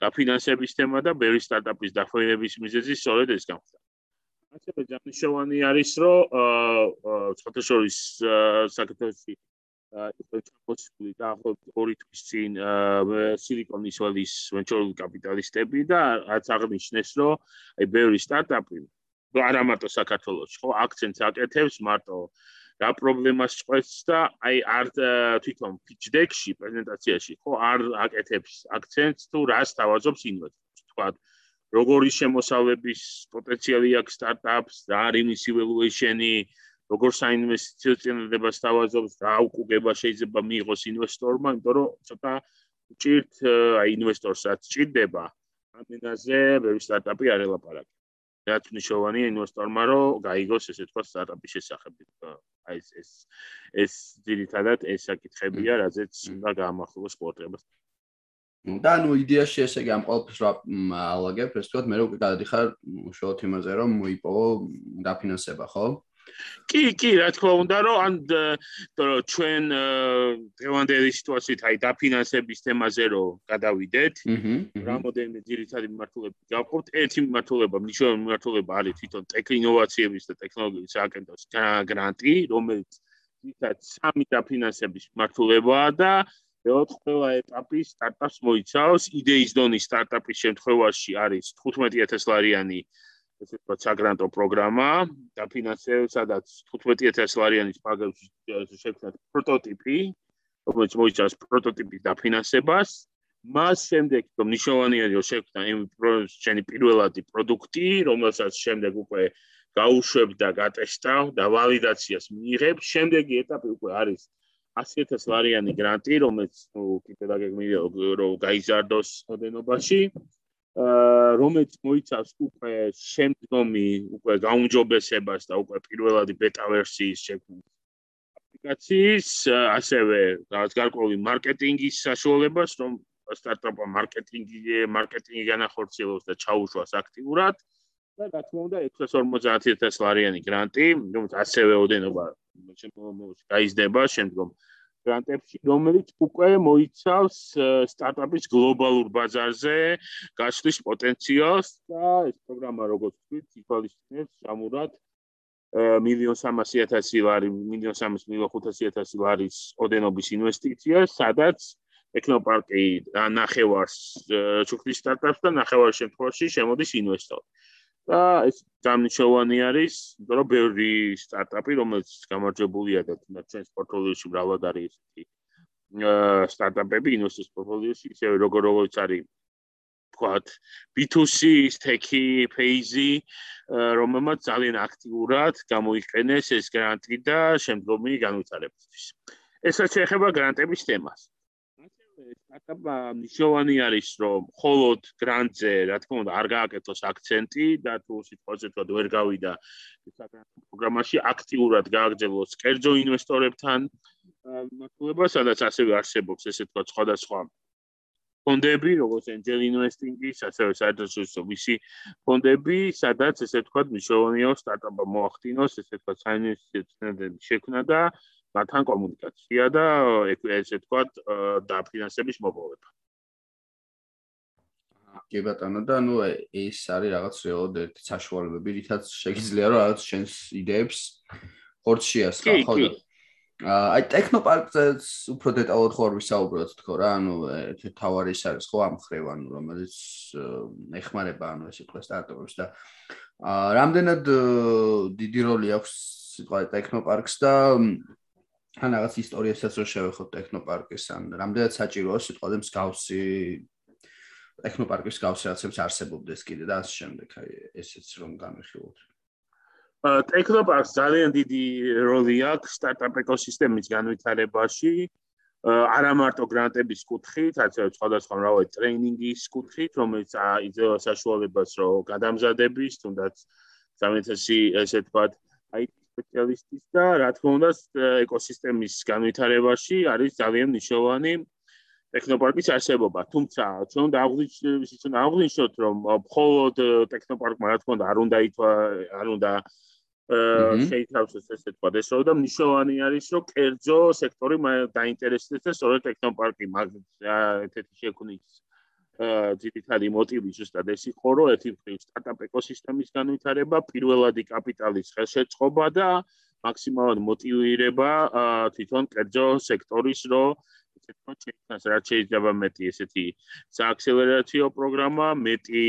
დაფინანსების თემა და ბევრი სტარტაპის დახვეების მიზეზი სწორედ ეს გამხდა. ასევე ჯანიშოვანი არის, რომ აა სპორტშორის საკუთრების იყო ჩამოსული და ახლა ორი თვის წინ სილიკონის ვალის ვენჩურული კაპიტალისტები და რაც აღნიშნეს რომ აი ბევრი სტარტაპი არა მარტო საქართველოს ხო? აქცენტს აკეთებს მარტო რა პრობლემას წყვეტს და აი არ თვითონ pitch deck-ში პრეზენტაციაში ხო არ აკეთებს აქცენტს თუ რას თავაზობს ინვესტორს. თქვა როგორი შემოსავლების პოტენციალი აქვს სტარტაპს რა არის მისი valuation-ი როგორ საინვესტიციო წინადადებას თავაზობს რა უკუგება შეიძლება მიიღოს ინვესტორმა, იმიტომ რომ ცოტა ჭირთ აი ინვესტორსაც ჭირდება ამინაზე ბევრი სტარტაპი არ ელაპარაკი. რაც მნიშვნელოვანია ინვესტორმა რომ გაიგოს ესე თქვა სტარტაპის შესახებ. აი ეს ეს ეს ძირითადად ეს საკითხებია, რაზეც უნდა გაამახვილოს სპორტებას. და ნუ იდეაში ესე იგი ამ ყოველთვის რა ალაგებ, ეს თქვა მე რო გადადიხარ უშუალოდ იმაზე რომ მოიპოვო დაფინანსება, ხო? კი, კი, რა თქმა უნდა, რომ ან ჩვენ დღევანდელი სიტუაციით აი დაფინანსების თემაზე რო გადავიდეთ, რამოდენიმე ძირითადი მიმართულება გავყავთ. ერთი მიმართულება, მნიშვნელოვანი მიმართულება არის თვითონ ტექ ინოვაციების და ტექნოლოგიის აგენტოს გრანტი, რომელიც თითქოს სამი დაფინანსების მიმართულებაა და მეოთ ყველა ეტაპი სტარტაპს მოიცავს. იდეის დონის სტარტაპის შემთხვევაში არის 15000 ლარიანი ესე ვთქვათ, საგრანტო პროგრამა დაფინანსებს, სადაც 15000 ლარიანის პაგებს შექმნათ პროტოტიპი, რომელიც მოიცავს პროტოტიპის დაფინანსებას. მას შემდეგ, რომ ნიშნავენია, რომ შექმნა იმ პროექტში პირველადი პროდუქტი, რომელსაც შემდეგ უკვე გაუშვებ და გატესტავ და ვალიდაციას მიიღებ. შემდეგი ეტაპი უკვე არის 100000 ლარიანი გრანტი, რომელიც კიდე დაგეგმილია რომ გაიზარდოს ოდენობაში. რომელიც მოიცავს უკვე შემდგომი უკვე გაუმჯობესებას და უკვე პირველადი ბეტა ვერსიის შექმნას აპლიკაციის, ასევე რაღაც გარკვეული მარკეტინგის საშუალებას, რომ სტარტაპა მარკეტინგი მარკეტინგი განახორციელოს და ჩაუშვას აქტიურად. და რა თქმა უნდა 650000 ლარიანი გრანტი, რომელიც ასევე ოდენობა შემდგომში გაიზრდება შემდგომ გრანტებში, რომელიც უკვე მოიცავს სტარტაპის გლობალურ ბაზარზე გაშლის პოტენციალს და ეს პროგრამა როგორც თქვით, ითვალისწინებს სამურად 1.300.000 ლარი, 1.300.000 ლარის ოდენობის ინვესტიციას, სადაც ტექნოპარკი ნახევარს ჩუქნის სტარტაპს და ნახევარ შემთხვევაში შემოდის ინვესტორი. და ეს გამნიშოვანი არის, იმიტომ რომ ბევრი სტარტაპი, რომელიც გამარჯვებულია და ჩვენს პორტფოლიოში მრავლად არის ესეთი სტარტაპები ინვესტორის პორტფოლიოში, ისე როგორ როგორც არის ვთქვათ, B2C, Tech-ი, Phase-ი, რომელმაც ძალიან აქტიურად გამოიყენეს ეს გრანტი და შემდგომი განვითარებისთვის. ესაც შეეხება გრანტების თემას. სტარტაპა მნიშვნელოვანი არის რომ холод გრანტზე რა თქმა უნდა არ გააკეთოს აქცენტი და თუ სიტყვაზე თქვა ვერ გავიდა პროგრამაში აქტიურად გააგრძელოს კერძო ინვესტორებთან მართლობა სადაც ასევე არსებობს ესე თქვა სხვადასხვა ფონდები როგორც angel investing-ის ასევე საერთაშორისო VC ფონდები სადაც ესე თქვა მნიშვნელოვანია სტარტაპა მოახდინოს ესე თქვა საინვესტიციო ცნებები შექმნა და მათთან კომუნიკაცია და ესე ვთქვათ დაფინანსების მოპოვება. კი ბატონო და ნუ ეს არის რაღაც რეალოდ ერთი საშუალებები, რითაც შეიძლება რომ რაღაც შენს იდეებს ხორცშიას ხო და აი ტექნოპარკზეც უფრო დეტალურად ხო არ ვისაუბროთ თქო რა, ანუ ერთი თავარი ის არის ხო ამ ხრევ ანუ რომელიც ეხმარება ანუ ეს იყო სტარტაპებს და აა რამდენად დიდი როლი აქვს სიტყვა ტექნოპარკს და ან რაღაც ისტორიასაც რო შევეხოთ ტექნოპარკის ან რამდენად საჭიროა სიტყვაზე მსგავსი ტექნოპარკის მსგავსი რაღაცებს არსებობდეს კიდე და ასე შემდეგ. აი ესეც რომ განვიხილოთ. ტექნოპარკს ძალიან დიდი როლი აქვს სტარტაპ ეკოსისტემის განვითარებაში. არა მარტო გრანტების კუთხით, არც სხვადასხვა მრავალი ტრეინინგის კუთხით, რომელიც იძლევა საშუალებას რომ გადამზადების, თუნდაც სამეთესი ესე ვთქვათ, აი სპეციალისტის და რა თქმა უნდა ეკოსისტემის განვითარებაში არის ძალიან მნიშვნელოვანი ტექნოპარკის არსებობა. თუმცა ჩვენ უნდა აღვნიშნოთ, რომ მხოლოდ ტექნოპარკმა რა თქმა უნდა არ უნდა ითვა არ უნდა შეითავსოს ესე თქვა და ესო და მნიშვნელოვანი არის რომ კერძო სექტორი დაინტერესდეს და სწორედ ტექნოპარკი მაგ ესეთი შექმნის ძირითადი მოტივი ზუსტად ეს იყო, რომ ერთი მხრივ სტარტაპ ეკოსისტემის განვითარება, პირველადი კაპიტალის ხელშეწყობა და მაქსიმალურად მოტივირება თვითონ კერძო სექტორის რო ესე თქვა შეიძლება რაც შეიძლება მეტი ესეთი სააქსელერაციო პროგრამა, მეტი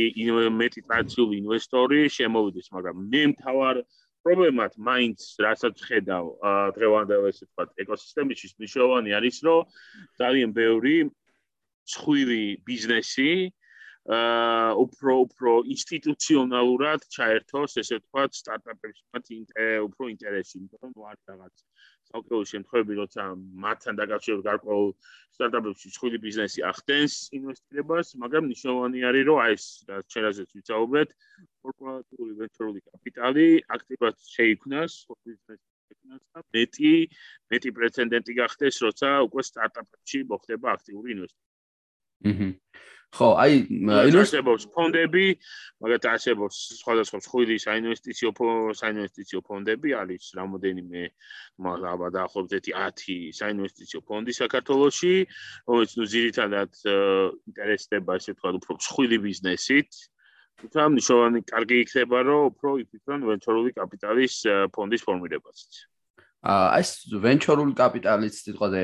მეტი ტრადიციული ინვესტორი შემოვიდეს, მაგრამ მე მთავარ პრობლემად მაინც რასაც ხედავ დღევანდელ ესე თქვა ეკოსისტემში მნიშვნელოვანი არის, რომ ძალიან ბევრი სხვივი ბიზნესი აა უფრო უფრო ინსტიტუციონალურად ჩაერთოს ესე ვთქვათ სტარტაპებს მათ უფრო ინტერესი იმიტომ რომ არ რაღაც საუკეთესო შემთხვევები როცა მათთან დაკავშირებით გარკვეულ სტარტაპებში სხვივი ბიზნესი ახდენს ინვესტირებას მაგრამ ნიშნავანი არის რომ აი ეს ჩვენაზეც ვიცაუბრეთ კორპორატიული ვენჩურული კაპიტალი აქტიურად შეიქმნას ბიზნესის მეტი მეტი პრეცედენტი გახდეს როცა უკვე სტარტაპებში მოხდება აქტიური ინვესტიცია აჰა. ხო, აი ინვესტებობს ფონდები, მაგათ არსებობს სხვადასხვა სხვილი საინვესტიციო საინვესტიციო ფონდები, არის რამოდენიმე მაგა დაახლოებით 10 საინვესტიციო ფონდი საქართველოში, რომელიც ნუ ძირითადად ინტერესდება ესე თქვა უფრო სხვილი ბიზნესით. თუმცა მნიშვნელოვანი კარგი იქნება, რომ უფრო იფიქრონ ვენჩურული კაპიტალის ფონდის ფორმირებაზეც. აა ეს ვენჩურული კაპიტალის სიტყვაზე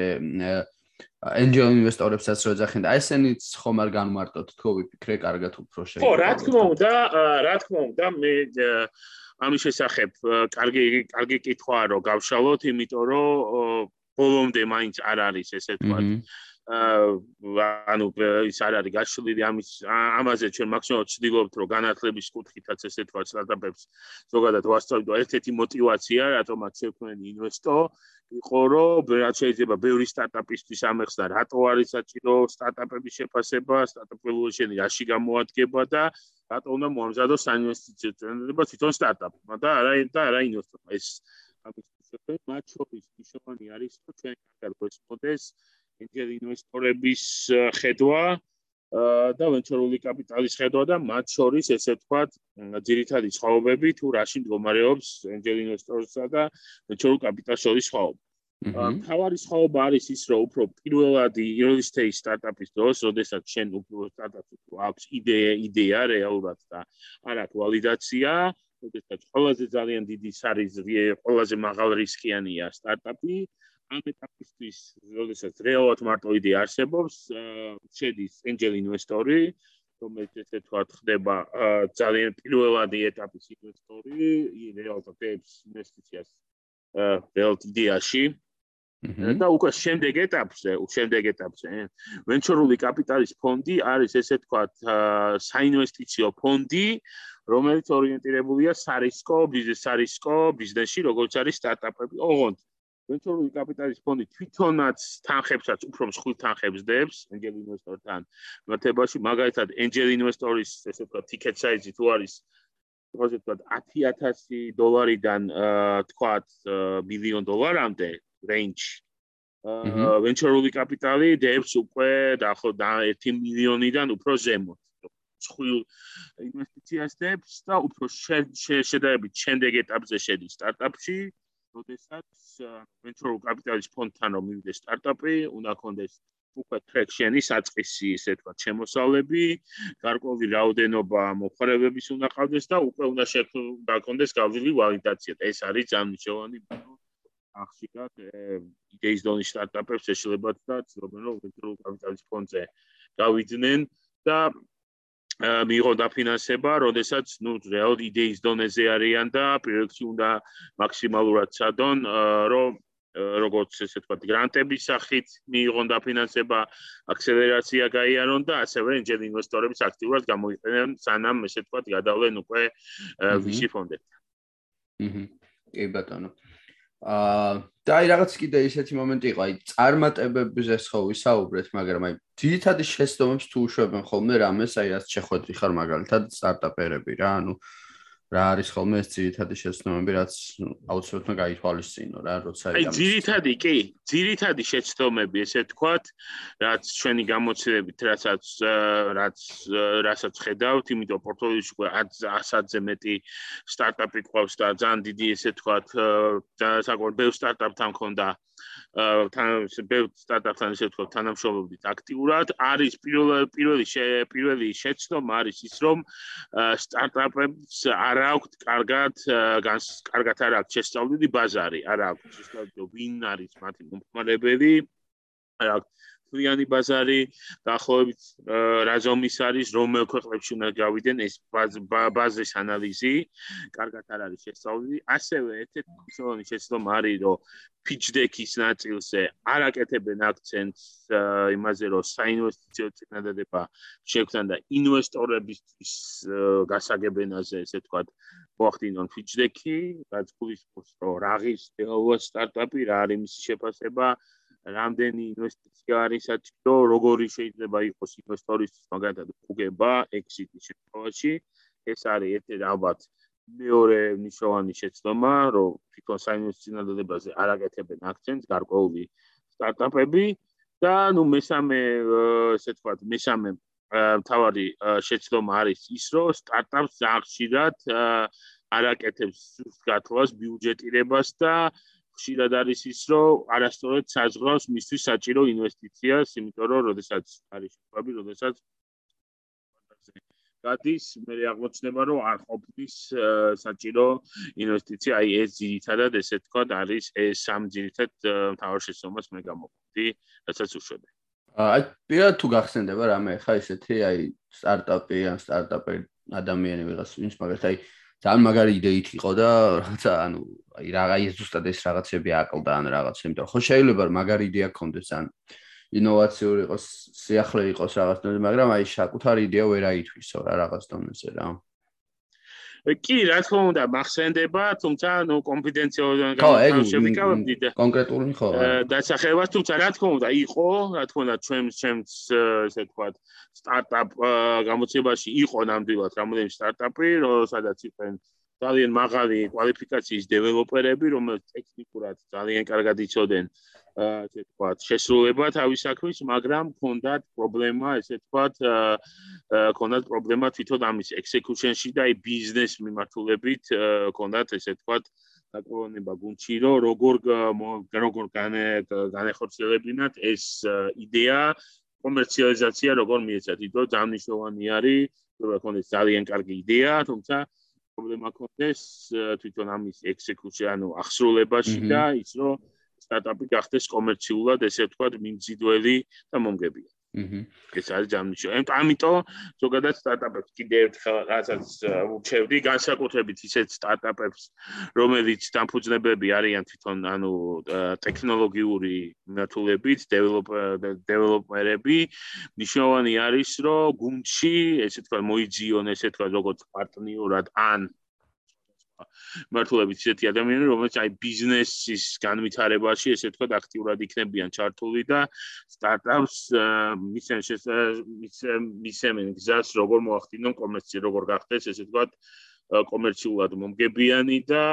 angel investor-ებსაც რო ეძახენ და ესენიც ხომ არ განმარტოთ? თქო ვიფიქრე კარგად უფრო შეიძლება ხო რა თქმა უნდა რა თქმა უნდა მე ამის შესახებ კარგი კარგი კითხვაა რომ გავშალოთ იმიტომ რომ ბოლომდე მაინც არ არის ესე თქვა ანუ ის არ არის გაშლილი ამის ამაზე ჩვენ მაქსიმუმად ვცდილობთ რომ განათლების კუთხითაც ესეთ ვარ სტარტაპებს ზოგადად ვასწავლით და ერთ-ერთი мотиваცია რატომაც შექმნენი ინვესტო იყო რომ რაც შეიძლება ბევრი სტარტაპისტის ამეხსნა რატო არის საჭირო სტარტაპების შეფასება სტარტაპული შენი რაში გამოადგება და რატო უნდა მოამზადოს საინვესტიციო წინადადება თვითონ სტარტაპმა და არა და არა ინვესტორმა. ეს ამის შეფასება მათ შორის მნიშვნელოვანი არის რომ ჩვენ კარგად გვესმოდეს ენჯელ ინვესტორების ხედვა და ვენჩურული კაპიტალის ხედვა და მათ შორის ესე ვთქვათ ძირითადი სხვაობები თუ რაში მდგომარეობს ენჯელ ინვესტორსა და ვენჩურულ კაპიტალს შორის სხვაობა. თავარი სხვაობა არის ის რომ უფრო პირველადი early stage startup-ის დროს, როდესაც შენ უფრო startup-ს აქვს იდეა, იდეა რეალურად და არ აქვს ვალიდაცია, როდესაც ყველაზე ძალიან დიდი სარიზი, ყველაზე მაღალ რისკიანია სტარტაპი, ამ ეტაპისთვის, როდესაც რეალურად მარტო იდეა არსებობს, შედის angel investor-ი, რომელიც ესე თქვა ხდება ძალიან პირველადი ეტაპის ინვესტორი, რეალურად დებს ინვესტიციას რეალ იდეაში. და უკვე შემდეგ ეტაპზე, შემდეგ ეტაპზე, venture-ული კაპიტალის ფონდი არის ესე თქვა საინვესტიციო ფონდი, რომელიც ორიენტირებულია სარისკო ბიზნეს სარისკო ბიზნესში, როგორც არის სტარტაპები. ოღონდ venture-ული კაპიტალის ფონდი თვითონაც თანხებსაც უფრო მსხვილ თანხებს დებს angel investor-თან. მართებაში მაგალითად angel investor-ის ესე ვთქვათ ticket size-ი თუ არის ასე ვთქვათ 10000 დოლარიდან თქვათ მილიონ დოლარამდე range venture-ული კაპიტალი დებს უკვე და 1 მილიონიდან უფრო ზემოთ. სხვილ ინვესტიციას დებს და უფრო შედარებით შემდეგ ეტაპზე შედის სტარტაპში, როდესაც venture capital-ის ფონდთან რომ მივიდეს სტარტაპი, უნდა კონდეს უკვე traction-ის აწყისი, ესე თქვა, შემოსავლები, გარკვეული რაოდენობა მოხარებების უნდა ყავდეს და უკვე უნდა შექმნა კონდეს გავლილი ვალიდაცია. ეს არის ძალიან ახშიკად იდეის დონის სტარტაპებს შეიძლება და ცდილობენ რომ venture capital-ის ფონდზე გავიძნენ და მიიღო დაფინანსება, როდესაც ნუ რეალ იდეის დონეზე არიან და პროექტი უნდა მაქსიმალურად სადონ, რომ როგორც ესე ვთქვა, გრანტების სახით მიიღონ დაფინანსება, აქსელერაცია გაიარონ და ასევე ენჯელ ინვესტორების აქტიურად გამოიყენენ, სანამ ესე ვთქვა, გადავლენ უკვე VC ფონდებთან. აჰა. კი ბატონო. აა და აი რაღაც კიდე ისეთი მომენტი იყო, აი წარმატებებზე ხო ვისაუბრეთ, მაგრამ აი ძირითადი შეცდომებს თუ უშვებენ ხოლმე რამეს, აი რაც შეხვედრი ხარ მაგალითად სტარტაპერები რა, ანუ რა არის ხოლმე ეს ძირითადი შეცდომები, რაც აუცილებლად უნდა გაითვალისწინო რა, როცა აი ძირითადი კი, ძირითადი შეცდომები, ესე თქვათ, რაც ჩვენი გამოცდილებით, რასაც რაც რასაც ხედავთ, იმიტომ პორტფოლიოში უკვე 100-ზე მეტი სტარტაპი ყავს და ძალიან დიდი ესე თქვათ, საკუთარ ბევრ სტარტაპთან მქონდა თან ბევრ სტარტაპთან ისე ვთქვათ თანამშრომლობდით აქტიურად არის პირველი პირველი პირველი შეცდომა არის ის რომ სტარტაპებს არ აქვთ კარგად კარგად არ აქვთ შესწავლილი ბაზარი არ აქვთ შესწავლილი ვინ არის მათი მომხმარებელი არ აქვთ ფლიანი ბაზარი დაახლოებით რა ზომის არის რომელ ქვეყნებში უნდა გავიდენ ეს ბაზის ანალიზი კარგად არ არის შესწავლილი. ასევე ერთ-ერთი მნიშვნელოვანი შეცდომა არის რომ deck-ის ნაწილზე არ აკეთებენ აქცენტს იმაზე რომ საინვესტიციო წინადადება შექმნან და ინვესტორებისთვის გასაგებენაზე ესე ვთქვათ მოახდინონ deck-ი რაც გულისხმობს რომ რაღის სტარტაპი რა არის მისი შეფასება რამდენი ინვესტიცია არის საჭირო, როგორი შეიძლება იყოს ინვესტორისთვის მაგალითად უგება ექსიტის შემთხვევაში. ეს არის ერთი ალბათ მეორე მნიშვნელოვანი შეცდომა, რომ თვითონ საინვესტიციო არ აკეთებენ აქცენტს გარკვეული სტარტაპები და ნუ მესამე ესე ვთქვათ, მესამე თავარი შეცდომა არის ის, რომ სტარტაპს აღშირად არ აკეთებს გათვლას, ბიუჯეტირებას და ხშირად არის ის, რომ არასწორად საზღვრავს მისთვის საჭირო ინვესტიციას, იმიტომ რომ როდესაც არის შეხვები, როდესაც გადის, მე აღმოჩნდება, რომ არ ყოფნის საჭირო ინვესტიცია, აი ეს ძირითადად ესე თქვა, არის ეს სამ ძირითად თავარ შესომას მე გამოვხდი, რასაც უშვებ. აი, პირად თუ გახსენდება რამე, ხა ისეთი აი სტარტაპი ან სტარტაპი ადამიანი ვიღაც ვინც მაგალითად აი ძალიან მაგარი იდეით იყო და რაღაცა ანუ აი რაღა ის ზუსტად ეს რაღაცები აკლდა ან რაღაც იმიტომ ხო შეიძლება მაგარი იდეა გქონდეს ან ინოვაციური იყოს, სიახლე იყოს რაღაც დონეზე, მაგრამ აი საკუთარი იდეა ვერ აითვისო რა რაღაც დონეზე რა. კი, რა თქმა უნდა, მახსენდება, თუმცა ნუ კონფიდენციალურად გამოვშევიკავებდი და კონკრეტული ხო? დასახელებას, თუმცა რა თქმა უნდა, იყო, რა თქმა უნდა, ჩვენს ჩვენს ესე ვთქვათ, სტარტაპ გამოცებაში იყო ნამდვილად რამოდენიმე სტარტაპი, სადაც იყვნენ ძალიან მაღალი კვალიფიკაციის დეველოპერები, რომელიც ტექნიკურად ძალიან კარგად იცოდნენ ასე ვთქვათ, შესრულება თავის საქმის, მაგრამ ქონდათ პრობლემა, ესე ვთქვათ, ქონდათ პრობლემა თვითონ ამის execution-ში და აი ბიზნეს მიმართულებით ქონდათ ესე ვთქვათ დაკავება გუნჩი, რომ როგორ როგორ განეხორციელებინათ ეს იდეა კომერციალიზაცია როგორ მიეცათ, იმიტომ ძალიან მნიშვნელოვანი არის, რომ ქონდეს ძალიან კარგი იდეა, თუმცა პრობლემა ქონდეს თვითონ ამის ექსეკუცია, ანუ აღსრულებაში და ის რომ სტარტაპი გახდეს კომერციულად, ესე ვთქვათ, მიმზიდველი და მომგებია. აჰა. ეს არის ჯამნიშო. ამიტომ ზოგადად სტარტაპებს კიდე ერთხელ რასაც უჩევდი, განსაკუთრებით ისეთ სტარტაპებს, რომელიც დამფუძნებები არიან თვითონ, ანუ ტექნოლოგიური მეთოდებით, დეველოპერები, მნიშვნელოვანი არის, რომ გუნდში, ესე ვთქვათ, მოიძიონ, ესე ვთქვათ, როგორც პარტნიორად ან მართლებით ისეთი ადამიანები, რომელიც აი ბიზნესის განვითარებაში, ესე ვთქვათ, აქტიურად იქნებიან ჩართული და სტარტაპს მისცემენ მისცემენ გზას, როგორ მოახდინონ კომერცია, როგორ გახდეს, ესე ვთქვათ, კომერციულად მომგებიანი და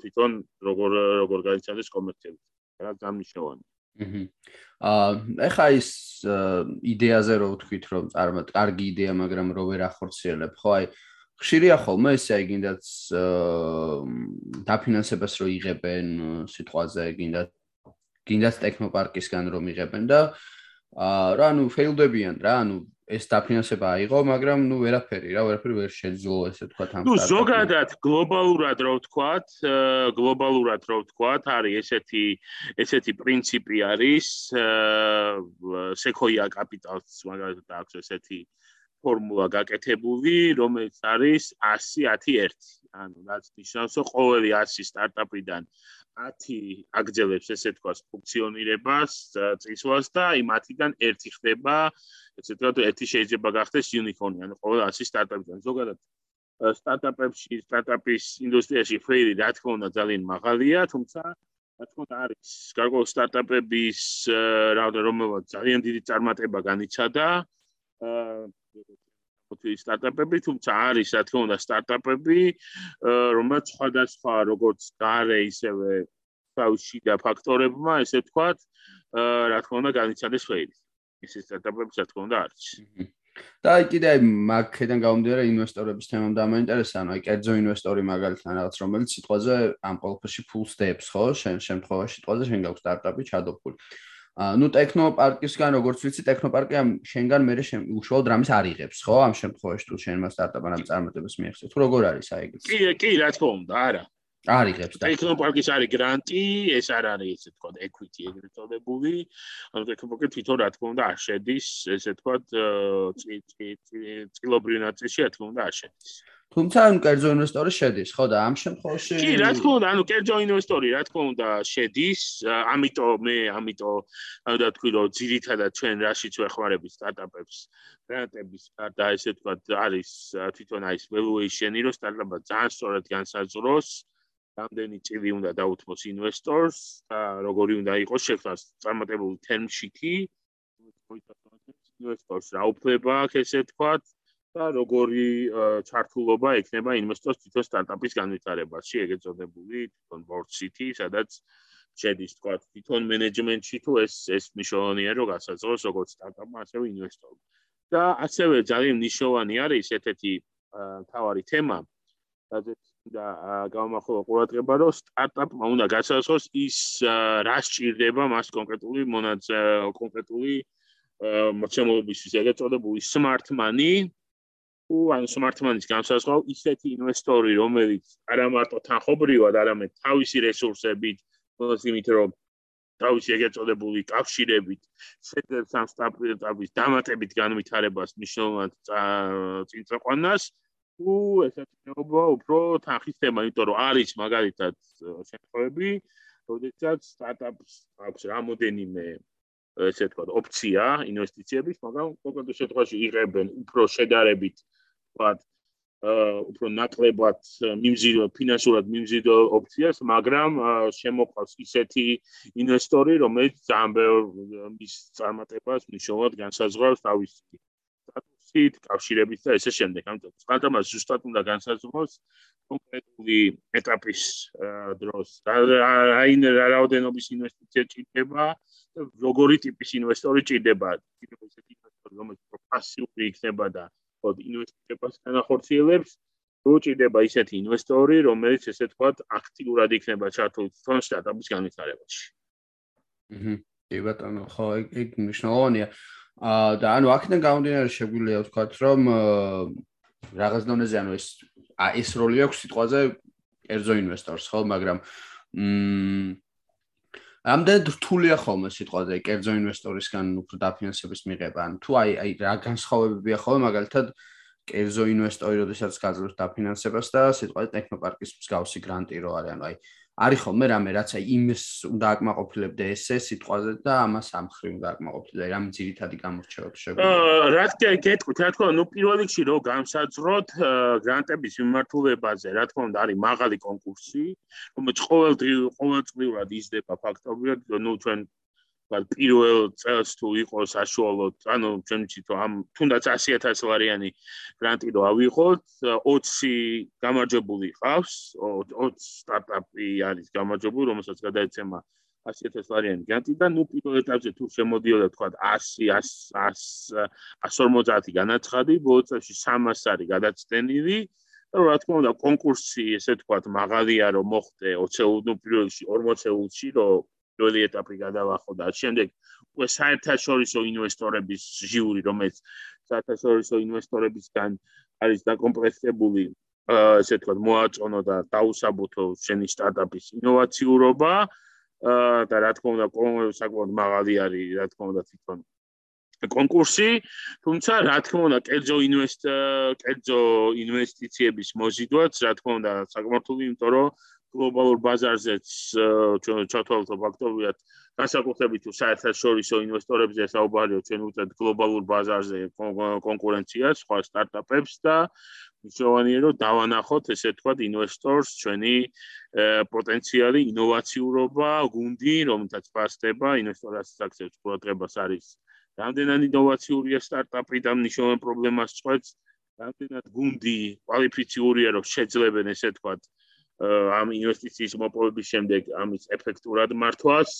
თვითონ როგორ როგორ გაიცანდეს კომერციები. რა გამიშოვანი. აა ეხა ის იდეაზე რო ვთქვით, რომ წარმოთ, კარგი იდეა, მაგრამ რო ვერ ახორციელებ, ხო აი ხშირია ხოლმე ესე აი გინდაც დაფინანსებას რო იღებენ სიტყვაზე გინდაც გინდაც ტექნოპარკისგან რომ იღებენ და აა რა ნუ ფეილდებიან რა ნუ ეს დაფინანსება აიღო მაგრამ ნუ ვერაფერი რა ვერაფერი ვერ შეძლო ესე თქვა თან ნუ ზოგადად გლობალურად რო ვთქვათ გლობალურად რო ვთქვათ არის ესეთი ესეთი პრინციპი არის სეკოია კაპიტალს მაგალითად აქვს ესეთი ფორმულა გაკეთებული, რომელიც არის 100-10-1. ანუ რაც ნიშნავს, რომ ყოველი 100 სტარტაპიდან 10 აგრძელებს ესე თქვა ფუნქციონირებას, წისვას და იმ 10-დან ერთი ხდება, ესე თქვა, ერთი შეიძლება გახდეს unicorn, ანუ ყოველ 100 სტარტაპიდან ზოგადად სტარტაპებში, სტარტაპის ინდუსტრიაში ფეილი რა თქმა უნდა ძალიან მაღალია, თუმცა რა თქმა უნდა არის გარკვეული სტარტაპების რომელსაც ძალიან დიდი წარმატება განიცადა, აა მოთი სტარტაპები, თუმცა არის რა თქმა უნდა სტარტაპები, რომელიც სხვადასხვა როგორც გარე ისევე თავში და ფაქტორებმა, ესე ვთქვათ, რა თქმა უნდა განიცადეს ფეილი. ეს სტარტაპები რა თქმა უნდა არის. და აი კიდე მაგედან გამომდინარე ინვესტორების თემამ დამაინტერესა, ანუ აი კერძო ინვესტორი მაგალითად რაღაც რომელიც სიტყვაზე ამ ყოველფერში ფულს დებს, ხო? შენ შემთხვევაში სიტყვაზე შენ გაქვს სტარტაპი ჩადოფული. Ну ტექნოპარკისგან როგორც ვიცი ტექნოპარკი ამ შენგან მე უშუალოდ რამის არიღებს ხო ამ შემთხვევაში თუ შენ მას სტარტაპად ამ წარმატებას მიიღწევ თუ როგორ არის აი ეს კი კი რა თქმა უნდა არა არიღებს და ტექნოპარკის არის გრანტი ეს არ არის ესე თქვა equity ეგრეთ წოდებული ანუ ტექნოპარკი თვითონ რა თქმა უნდა არ შედის ესე თქვა წილობრივ ნაწილში რა თქმა უნდა არ შედის თუმცა ანუ კერძო ინვესტორი შედის, ხო და ამ შემთხვევაში კი, რა თქმა უნდა, ანუ კერძო ინვესტორი რა თქმა უნდა შედის, ამიტომ მე ამიტომ ანუ და თქვი რომ ძირითადად ჩვენ რაშიც ვეხმარებით სტარტაპებს, გრანტების და ესე თქვა არის თვითონ აი valuation-ი რომ სტარტაპა ძალიან სწორად განსაზღვროს რამდენი წილი უნდა დაუთმოს ინვესტორს და როგორი უნდა იყოს შექმნას წარმატებული term sheet-ი ინვესტორს რა უფლება აქვს ესე თქვა და როგორი ჩართულობა ექნება ინვესტორს თვითონ სტარტაპის განვითარებაში, ეგეც წოდებული თვითონ board city, სადაც შედის თქვა თვითონ მენეჯმენტში თუ ეს ეს მნიშვნელოვანია რომ გასაძლოს როგორც სტარტაპმა, ასევე ინვესტორმა. და ასევე ძალიან მნიშვნელოვანი არის ერთ-ერთი თავარი თემა, სადაც და გამახო ყურადღება რომ სტარტაპმა უნდა გასაძლოს ის რა სჭირდება მას კონკრეტული მონაწილე კონკრეტული მოცემულობისთვის, ეგეც წოდებული smart money თუ ან სმარტმანის განსაზღვრა ისეთი ინვესტორი, რომელიც არა მარტო თანხობრივად, არამედ თავისი რესურსებით, მოსიმით რომ თავისი ეგეთ წოდებული კავშირებით შეძლებს ამ სტარტაპის დამატებით განვითარებას მნიშვნელოვნად წინწყვანას, თუ ესეთება უფრო თანხის თემა, იმიტომ რომ არის მაგალითად შემთხვევები, როდესაც სტარტაპს აქვს რამოდენიმე ესე თქვა ოფცია ინვესტიციების, მაგრამ კონკრეტულ შემთხვევაში იღებენ უფრო შედარებით თქვა უფრო ნაკლებად მიმზიდო ფინანსურად მიმზიდო ოფციას, მაგრამ შემოყავს ისეთი ინვესტორი, რომელიც ძალიან ბევრ მის წარმატებას მნიშვნელოვნად განსაზღვრავს თავის სტატუსით, კავშირებით და ესე შემდეგ. ამიტომ წყალდამა ზუსტად უნდა განსაზღვროს კონკრეტული ეტაპის დროს აი რა რაოდენობის ინვესტიცია ჭირდება და როგორი ტიპის ინვესტორი ჭირდება კიდევ ესეთი ინვესტორი რომელიც პასიური იქნება და ხოდ ინვესტირებას განახორციელებს. თუ ჭირდება ისეთი ინვესტორი რომელიც ესე თქვათ აქტიურად იქნება ჩართული თვითონ სტარტაპის განვითარებაში. აჰა კი ბატონო ხო ეგ მნიშვნელოვანია. აა და ანუ აქედან გამომდინარე შეგვიძლია ვთქვათ რომ რაღაც დონეზე ანუ ეს ეს როლი აქვს სიტყვაზე კერძო ინვესტორს ხო მაგრამ მ ამდენ რთულია ხოლმე სიტყვაზე კერძო ინვესტორისგან უფრო დაფინანსების მიღება. ან თუ აი აი რა განსხვავებებია ხოლმე მაგალითად კერძო ინვესტორი როდესაც გაძლევს დაფინანსებას და სიტყვაზე ტექნოპარკის მსგავსი გრანტი რო არის ანუ აი არის ხოლმე რამე რაც აი იმის უნდა აკმაყოფილებდე ესე სიტყვაზე და ამას ამხრივ უნდა აკმაყოფილებდე რამე ძირითადი გამორჩევები შეგვიძლია. აა რა თქმა უნდა გეტყვით რა თქმა უნდა ნუ პირველ რიგში რო განსაძროთ გრანტების მიმართულებაზე რა თქმა უნდა არის მაღალი კონკურსი რომელიც ყოველდღიურ ყოველწლიურად იზრდება ფაქტობრივად ნუ ჩვენ პირველ წელს თუ იყო საშუალოდ ანუ ჩემში თუ ამ თუნდაც 100000 ლარიანი გრანტი რო ავიღოთ 20 გამარჯვებული ყავს 20 სტარტაპი არის გამარჯვებული რომელსაც გადაეცემა 100000 ლარიანი გრანტი და ნუ პირველ ეტაპზე თუ შემოდიოდა თქვა 100 100 150 განაცხადი ბოლო წელს 300 არის გადაცდენილი და რა თქმა უნდა კონკურსი ესე თქვა მაღალია რომ მოხდე 20 ნუ პირველში 40-ში რომ პირველი ეტაპი გადავახო და შემდეგ უკვე საერთაშორისო ინვესტორების ჟიური, რომელიც საერთაშორისო ინვესტორებისგან არის დაკომპლექტებული, ესე თქვა, მოაწონო და დაუსაბუთო შენი სტარტაპის ინოვაციურობა. და რა თქმა უნდა, საკმაოდ მაღალი არის, რა თქმა უნდა, თვითონ კონკურსი, თუმცა რა თქმა უნდა, კერძო ინვესტ კერძო ინვესტიციების მოზიდვაც, რა თქმა უნდა, საკმაოდ იმიტომ რომ გლობალურ ბაზარზეც ჩათვალოთ ფაქტობრივად განსაკუთრებით თუ საერთაშორისო ინვესტორებზე საუბარია ჩვენ უწევთ გლობალურ ბაზარზე კონკურენციას სხვა სტარტაპებს და მნიშვნელოვანია რომ დავანახოთ ესე თქვა ინვესტორს ჩვენი პოტენციალი ინოვაციურობა გუნდი რომელთაც ფასდება ინვესტორას აქცევს ყურადღებას არის რამდენად ინოვაციურია სტარტაპი და მნიშვნელოვან პრობლემას წყვეტს რამდენად გუნდი კვალიფიციურია რომ შეძლებენ ესე თქვა ამ ინვესტიციის მოპოვების შემდეგ ამის ეფექტურად მართვას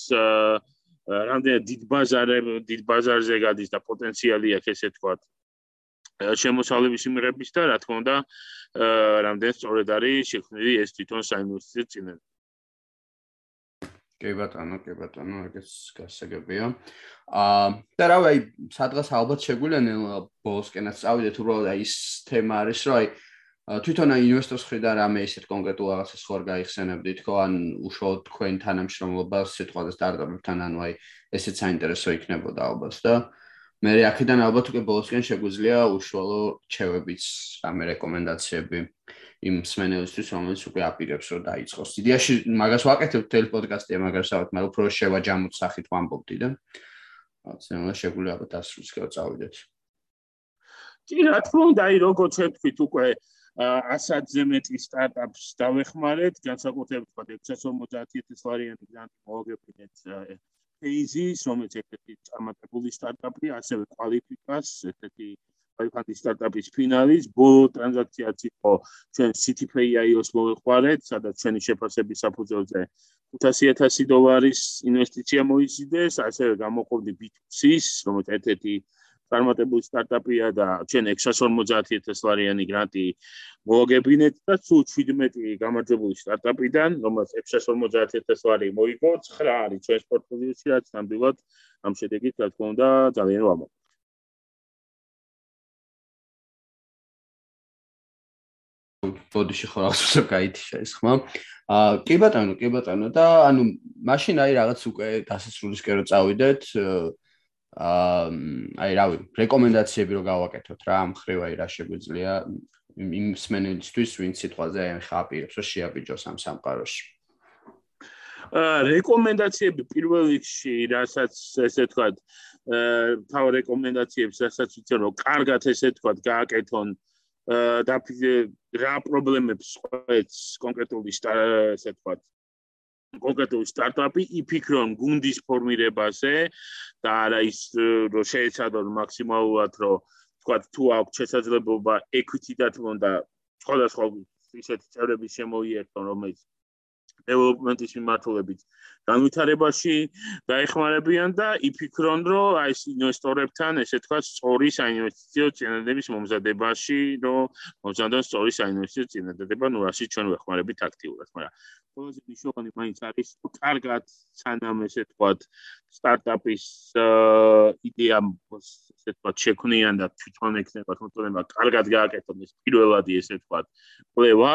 რამდენად დიდ ბაზარზე დიდ ბაზარზე გადის და პოტენციალი აქვს ესე თქვა შემოსავლების იმერების და რა თქმა უნდა რამდენად სწორედ არის შექმნილი ეს თვითონ საინვესტიციო წინები კი ბატონო, კი ბატონო, ეგეც გასაგებია. აა და რავი, აი სადღაც ალბათ შეგვიძლია ნელა ბოლოსკენაც წავიდეთ, უბრალოდ აი ის თემა არის, რომ აი თვითონ ინვესტორს ხრიდან რამე ისეთ კონკრეტულ რაღაცას ხوار გაიხსენებდით, ხო, ან უშუალოდ თქვენ თანამშრომლობას სიტყვაზე სტარტაპებთან, ანუ აი ესეც საინტერესო იქნებოდა ალბათ და მე აქედან ალბათ უკვე ბოლოსკენ შეგვიძლია უშუალო რჩევებიც, რამე რეკომენდაციები იმ მსმენელისთვის, რომელიც უკვე აპირებს რომ დაიწყოს. იდეაში მაგას ვაკეთებ თელ პოდკასტია, მაგრამ საერთოდ მე უფრო შევაჯამოთ სახით ვამბობდი და ცემა შეგვიძლია ალბათ ასრულს გავწავიდეთ. კი, რა თქმა უნდა, აი როგორც შევთქვით უკვე ასადზე მეტი სტარტაპს დავეხმარეთ, განსაკუთრებით თქვა 650000 ლარიანი გრანტი მოგებინეთ ფეიზის, რომელიც ერთ-ერთი წარმატებული სტარტაპი, ასევე კვალიფიკას, ერთ-ერთი კვალიფიკაციის სტარტაპის ფინალის, ბოლო ტრანზაქციაც იყო ჩვენ CityPay.io-ს მოვეხმარეთ, სადაც ჩვენი შეფასების საფუძველზე 500000 დოლარის ინვესტიცია მოიზიდეს, ასევე გამოყობდი B2C-ს, რომელიც ერთ-ერთი წარმატებული სტარტაპია და ჩვენ 650000 ლარიანი გრანტი მოგებინეთ და სულ 17 გამარჯვებული სტარტაპიდან, რომელსაც 650000 ლარი მოიგო, 9 არის ჩვენს პორტფოლიოში, რაც ნამდვილად ამ შედეგით, რა თქმა უნდა, ძალიან ვამაყობთ. ბოდიში ხო რაღაცა გაითიშა ეს ხმა. აა კი ბატონო, კი ბატონო და ანუ მაშინ აი რაღაც უკვე დასასრულისკენ რო წავიდეთ, აა აი რავი, რეკომენდაციები რო გავაკეთოთ რა, ამ ხრივ აი რა შეგვიძლია იმ სმენელისთვის, ვინც სიტყვაზე აი ხაპირებს, რომ შეაბიჯოს ამ სამყაროში. რეკომენდაციები პირველ რიგში, რასაც ესე თქვა, თავ რეკომენდაციებს, რასაც ვიცი რომ კარგად ესე თქვა, გააკეთონ და რა პრობლემებს ყვეთს კონკრეტული ესე თქვა კონკრეტული სტარტაპი იფიქრონ გუნდის ფორმირებაზე და არა ის რომ შეეცადონ მაქსიმალურად რომ თქვა თუ აქვს შესაძლებლობა equity და თქონ და სხვადასხვა ისეთი წევრების შემოიერთონ რომელიც დეველოპმენტის მიმართულებით. განვითარებაში დაეხმარებიან და იფიქრონ, რომ აი ეს ინვესტორებთან, ესე თქვა, სწორი საინვესტიციო წინადადების მომზადებაში, რომ მომზადონ სწორი საინვესტიციო წინადადება, ну, რაში ჩვენ ვეხმარებით აქტიურად, მაგრამ ყველაზე მნიშვნელოვანი მაინც არის, რომ კარგად სანამ ესე თქვა, სტარტაპის იდეა ესე თქვა, შექმნიან და თვითონ ექნება, თვითონება კარგად გააკეთონ ეს პირველადი ესე თქვა, კვლევა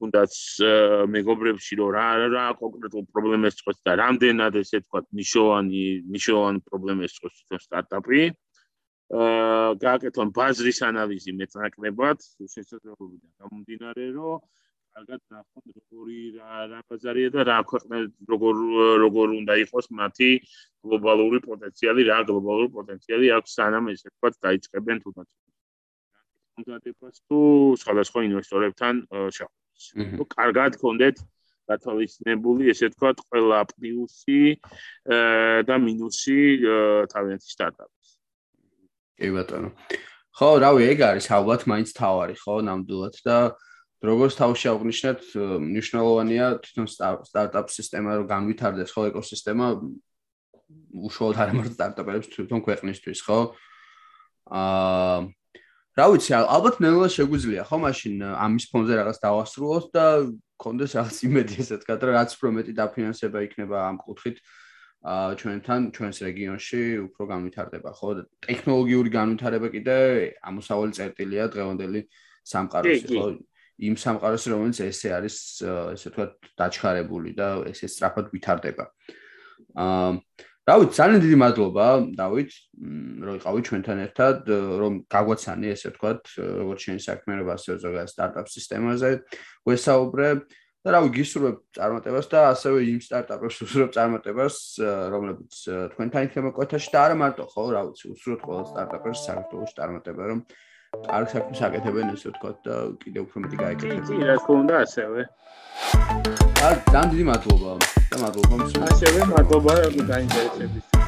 თუნდაც მეგობრებში რომ რა რა კონკრეტულ პრობლემებს წყვეტს და რამდენად ესე თქვა ნიშოვანი ნიშოვანი პრობლემებს წყვეტს თვითონ სტარტაპი. აა გააკეთონ ბაზრის ანალიზი მეტნაკლებად. შესაძლებლობიდან გამომდინარე რომ კარგად ნახონ როგორი რა რა ბაზარია და რა ქვეყნე როგორ როგორ უნდა იყოს მათი გლობალური პოტენციალი რა გლობალური პოტენციალი აქვს სანამ ესე თქვა დაიწყებენ თუნდაც უნდა დებას თუ სხვადასხვა ინვესტორებთან შეხვედრა რომ კარგად გქონდეთ გათავისნებული, ესე ვთქვათ, ყველა პლუსი და მინუსი თავიანთი სტარტაპის. კი ბატონო. ხო, რავი, ეგ არის ალბათ მაინც თავარი, ხო, ნამდვილად და როგორც თავში აღნიშნეთ, მნიშვნელოვანია თვითონ სტარტაპ სისტემა რომ განვითარდეს, ხო, ეკოსისტემა უშუალოდ არ ამარტო სტარტაპებს თვითონ ქვეყნისთვის, ხო? აა რა ვიცი, ალბათ ნელა შეგვიძლია ხო მაშინ ამის ფონზე რაღაც დავასრულოთ და კონდეს რაღაც იმედი ესე თქვა, რომ რაც უფრო მეტი დაფინანსება იქნება ამ კუთხით ა ჩვენთან ჩვენს რეგიონში უფრო განვითარდება ხო? ტექნოლოგიური განვითარება კიდე ამოსავალი წერტილია დღევანდელი სამყაროს ხო? იმ სამყაროს რომელიც ესე არის ესე თქვა დაჩხარებული და ესე სწრაფად ვითარდება. აა დავით, ძალიან დიდი მადლობა, დავით, რომ იყავი ჩვენთან ერთად, რომ გაგვაცანი ესე ვთქვათ, როგორც შენი საქმიანობა ასე ზოგადად სტარტაპ სისტემაზე, გვესაუბრე და რავი, გისურვებ წარმატებას და ასევე იმ სტარტაპებს უსურვებ წარმატებას, რომლებიც თქვენთან იქნება კვეთაში და არა მარტო, ხო, რა ვიცი, უსურვებ ყველა სტარტაპებს საქართველოს წარმატება, რომ კარგ საქმეს აკეთებენ ესე ვთქვათ და კიდევ უფრო მეტი გაეკეთებინათ. კი, რა თქმა უნდა, ასევე. ძალიან დიდი მადლობა. და მადლობა. ასევე მადლობა გაინტერესების.